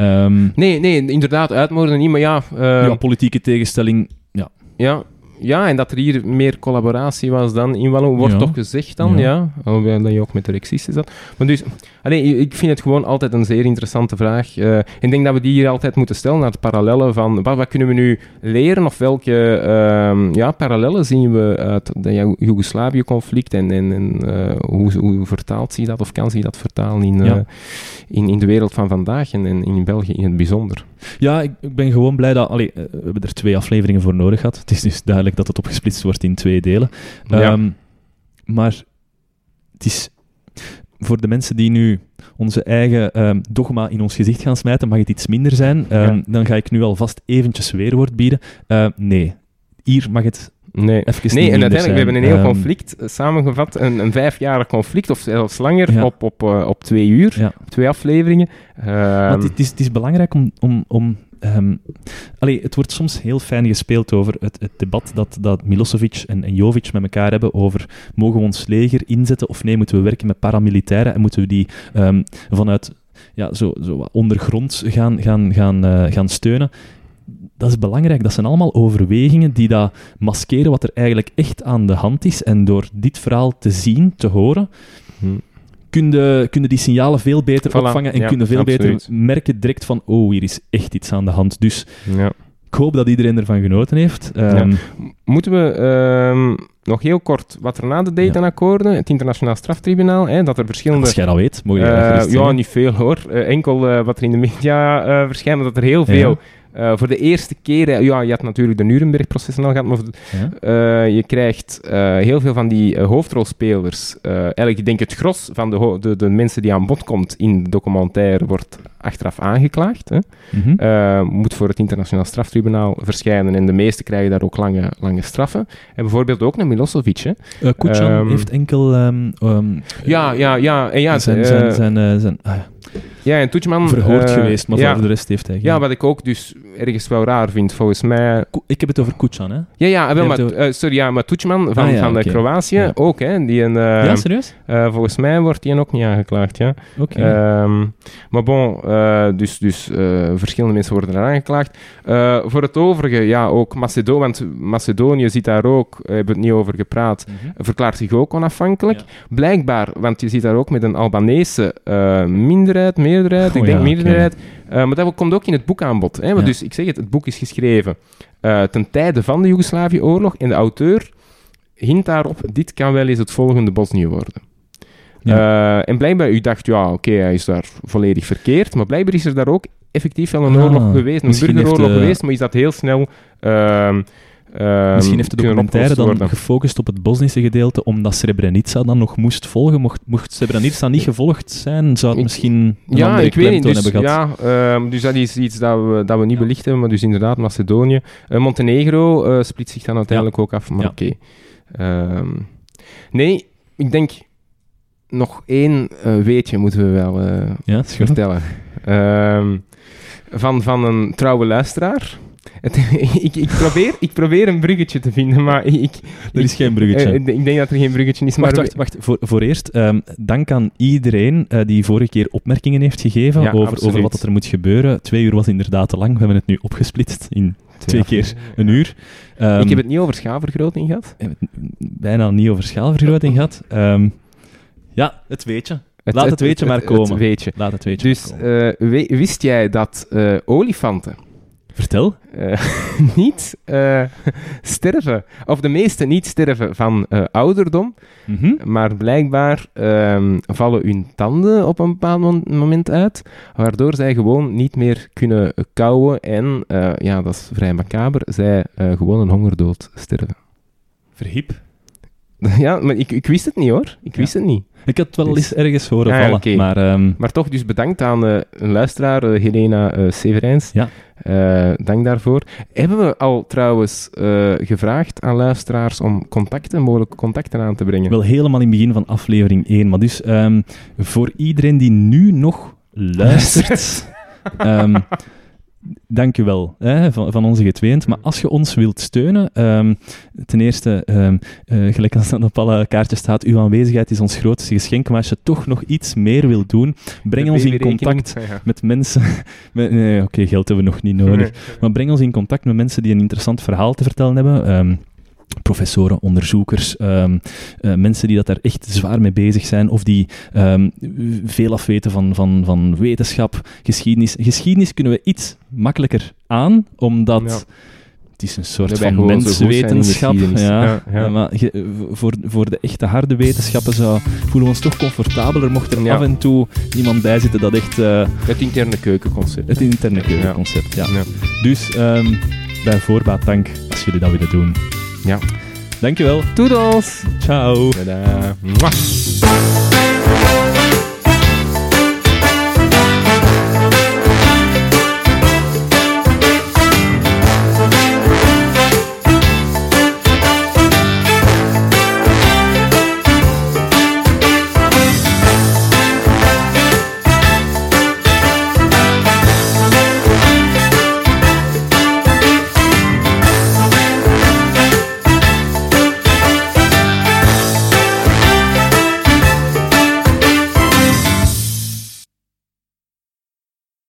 Ehm, Nee, nee, inderdaad, uitmoorden niet, maar ja... ja, politieke tegenstelling. Ja. Ja, ja, en dat er hier meer collaboratie was dan in Wallo, wordt Ja. toch gezegd dan, Ja. Alhoewel dat je ook met de Rexisten zat. Maar dus, allee, ik vind het gewoon altijd een zeer interessante vraag. Eh, ik denk dat we die hier altijd moeten stellen naar het parallellen van wat, wat kunnen we nu leren of welke ehm, ja, parallellen zien we uit het Jo- Joegoslavië-conflict en, en, en eh, hoe, hoe vertaalt zich dat of kan zich dat vertalen in, eh, Ja. in, in de wereld van vandaag en, en in België in het bijzonder. Ja, ik, ik ben gewoon blij dat... Allee, eh, we hebben er twee afleveringen voor nodig gehad. Het is dus duidelijk dat het opgesplitst wordt in twee delen. Ja. Ehm, maar het is... Voor de mensen die nu onze eigen ehm, dogma in ons gezicht gaan smijten, mag het iets minder zijn. Ehm, Ja. Dan ga ik nu alvast eventjes weerwoord bieden. Nee, hier mag het Nee, even nee en uiteindelijk, we hebben een heel conflict eh, samengevat, een, een vijfjarig conflict, of zelfs langer, Ja. op, op, eh, op twee uur, Ja. op twee afleveringen. Want het is, het is belangrijk om. om, om allee, het wordt soms heel fijn gespeeld over het, debat dat, dat Milosevic en, Jovic met elkaar hebben over mogen we ons leger inzetten of nee, moeten we werken met paramilitairen en moeten we die ehm, vanuit ja, zo, zo gaan, gaan, gaan, eh, gaan steunen. Dat is belangrijk. Dat zijn allemaal overwegingen die dat maskeren wat er eigenlijk echt aan de hand is. En door dit verhaal te zien, te horen, hm. Kunnen, kunnen die signalen veel beter Voilà, opvangen en ja, kunnen veel absoluut. beter merken direct van oh, hier is echt iets aan de hand. Dus ja. ik hoop dat iedereen ervan genoten heeft. Ehm, Moeten we ehm, nog heel kort, wat er na de Dayton-akkoorden, het internationaal straftribunaal, hè, dat er verschillende... Als jij dat weet, mogen je gerust ja, niet veel hoor. Eh, enkel eh, wat er in de media verschijnt, dat er heel veel... eh, voor de eerste keer, ja, je had natuurlijk de Nuremberg-processen al gehad, maar Ja? Eh, je krijgt eh, heel veel van die hoofdrolspelers. eigenlijk, ik denk het gros van de, de, de mensen die aan bod komt in de documentaire wordt achteraf aangeklaagd. Hè. Mhm. Moet voor het internationaal straftribunaal verschijnen en de meeste krijgen daar ook lange, lange straffen. En bijvoorbeeld ook naar Milosevic. Hè. Eh, ehm, heeft enkel... ehm, ehm, Ja, ja, ja. En ja, zijn, zijn, zijn, zijn ah, ja, en Toetjeman... verhoord eh, geweest, maar ja, voor de rest heeft hij geen... ja, wat ik ook dus ergens wel raar vind, volgens mij... Ko- Ik heb het over Kuchan, hè? Ja, ja, wel, maar, eh, sorry, ja, maar Toetjeman van, Ah, ja, van de Kroatië Ja. ook, hè. Die een, eh, ja, serieus? eh, volgens mij wordt die ook niet aangeklaagd, ja. Oké. Ehm, maar bon, eh, dus, dus eh, verschillende mensen worden er aangeklaagd. Eh, voor het overige, ja, ook Macedonië, want Macedonië zit daar ook, eh, hebben het niet over gepraat, Mhm. verklaart zich ook onafhankelijk. Blijkbaar, want je zit daar ook met een Albanese eh, minderheid, meerderheid, ik denk ja, meerderheid. Eh, maar dat komt ook in het boek aan bod. Hè? Want Ja. Dus ik zeg het, het boek is geschreven eh, ten tijde van de Joegoslavië-oorlog en de auteur hint daarop, dit kan wel eens het volgende Bosnië worden. Eh, en blijkbaar, u dacht, ja, oké, hij is daar volledig verkeerd, maar blijkbaar is er daar ook effectief wel een Ah, oorlog geweest, een burgeroorlog geweest, maar is dat heel snel... ehm, ehm, Misschien heeft de documentaire dan worden. gefocust op het Bosnische gedeelte, omdat Srebrenica dan nog moest volgen. Mocht, mocht Srebrenica niet gevolgd zijn, zou het misschien een Ja, andere ik weet niet. Dus, hebben gehad. ja, ehm, dus dat is iets dat we, dat we niet belicht hebben, maar dus inderdaad Macedonië. Eh, Montenegro eh splitst zich dan uiteindelijk ook af, maar Ja. oké. Ehm, nee, ik denk nog één eh, weetje moeten we wel Ja, vertellen. Van, van een trouwe luisteraar. Het, ik, ik, probeer, ik probeer een bruggetje te vinden, maar ik... Er is geen bruggetje. eh, ik denk dat er geen bruggetje is, maar... Wacht, wacht. Voor, voor eerst, ehm, dank aan iedereen eh, die vorige keer opmerkingen heeft gegeven Ja, over, over wat er moet gebeuren. Twee uur was inderdaad te lang. We hebben het nu opgesplitst in twee keer een uur. Ehm, ik heb het niet over schaalvergroting gehad. het bijna niet over schaalvergroting gehad. Ehm, ja, het weetje. Laat het weetje maar komen. Het weetje. Laat het weetje Dus maar komen. eh, we- wist jij dat eh, olifanten Vertel. eh, niet eh, sterven, of de meeste niet sterven van eh, ouderdom, Mhm. maar blijkbaar ehm, vallen hun tanden op een bepaald mo- moment uit, waardoor zij gewoon niet meer kunnen kauwen en, ja, dat is vrij macaber, zij gewoon een hongerdood sterven. Verhip. Ja, maar ik, ik wist het niet hoor. Ik wist het niet. Ik had het wel Dus- eens ergens horen Ah, vallen, maar... ehm, Maar toch, dus bedankt aan eh, een luisteraar, eh, Helena eh Severijns. Ja. Dank daarvoor. Hebben we al trouwens gevraagd aan luisteraars om contacten, mogelijke contacten aan te brengen? Wel helemaal in het begin van aflevering 1. Maar dus ehm, voor iedereen die nu nog luistert, ehm, dank u wel hè, van, van onze getweend. Maar als je ons wilt steunen, ehm, ten eerste, ehm, eh, gelijk als dat op alle kaartjes staat, uw aanwezigheid is ons grootste geschenk. Maar als je toch nog iets meer wilt doen, breng De ons in contact Ja. met mensen. met- nee, Oké, geld hebben we nog niet nodig. Maar breng ons in contact met mensen die een interessant verhaal te vertellen hebben. Ehm, professoren, onderzoekers, ehm, eh, mensen die dat daar echt zwaar mee bezig zijn of die ehm, veel afweten van, van, van wetenschap, geschiedenis. Geschiedenis kunnen we iets makkelijker aan, omdat Ja. het is een soort van menswetenschap. Ja, Ja, ja. Eh, maar voor, voor de echte harde wetenschappen zou, voelen we ons toch comfortabeler mocht er Ja. af en toe iemand bij zitten dat echt eh, Het interne keukenconcept. het interne keukenconcept. Ja. Dus ehm, bij voorbaat dank als jullie dat willen doen. Ja. Dankjewel. Toedels! Ciao. Tada. Mwah.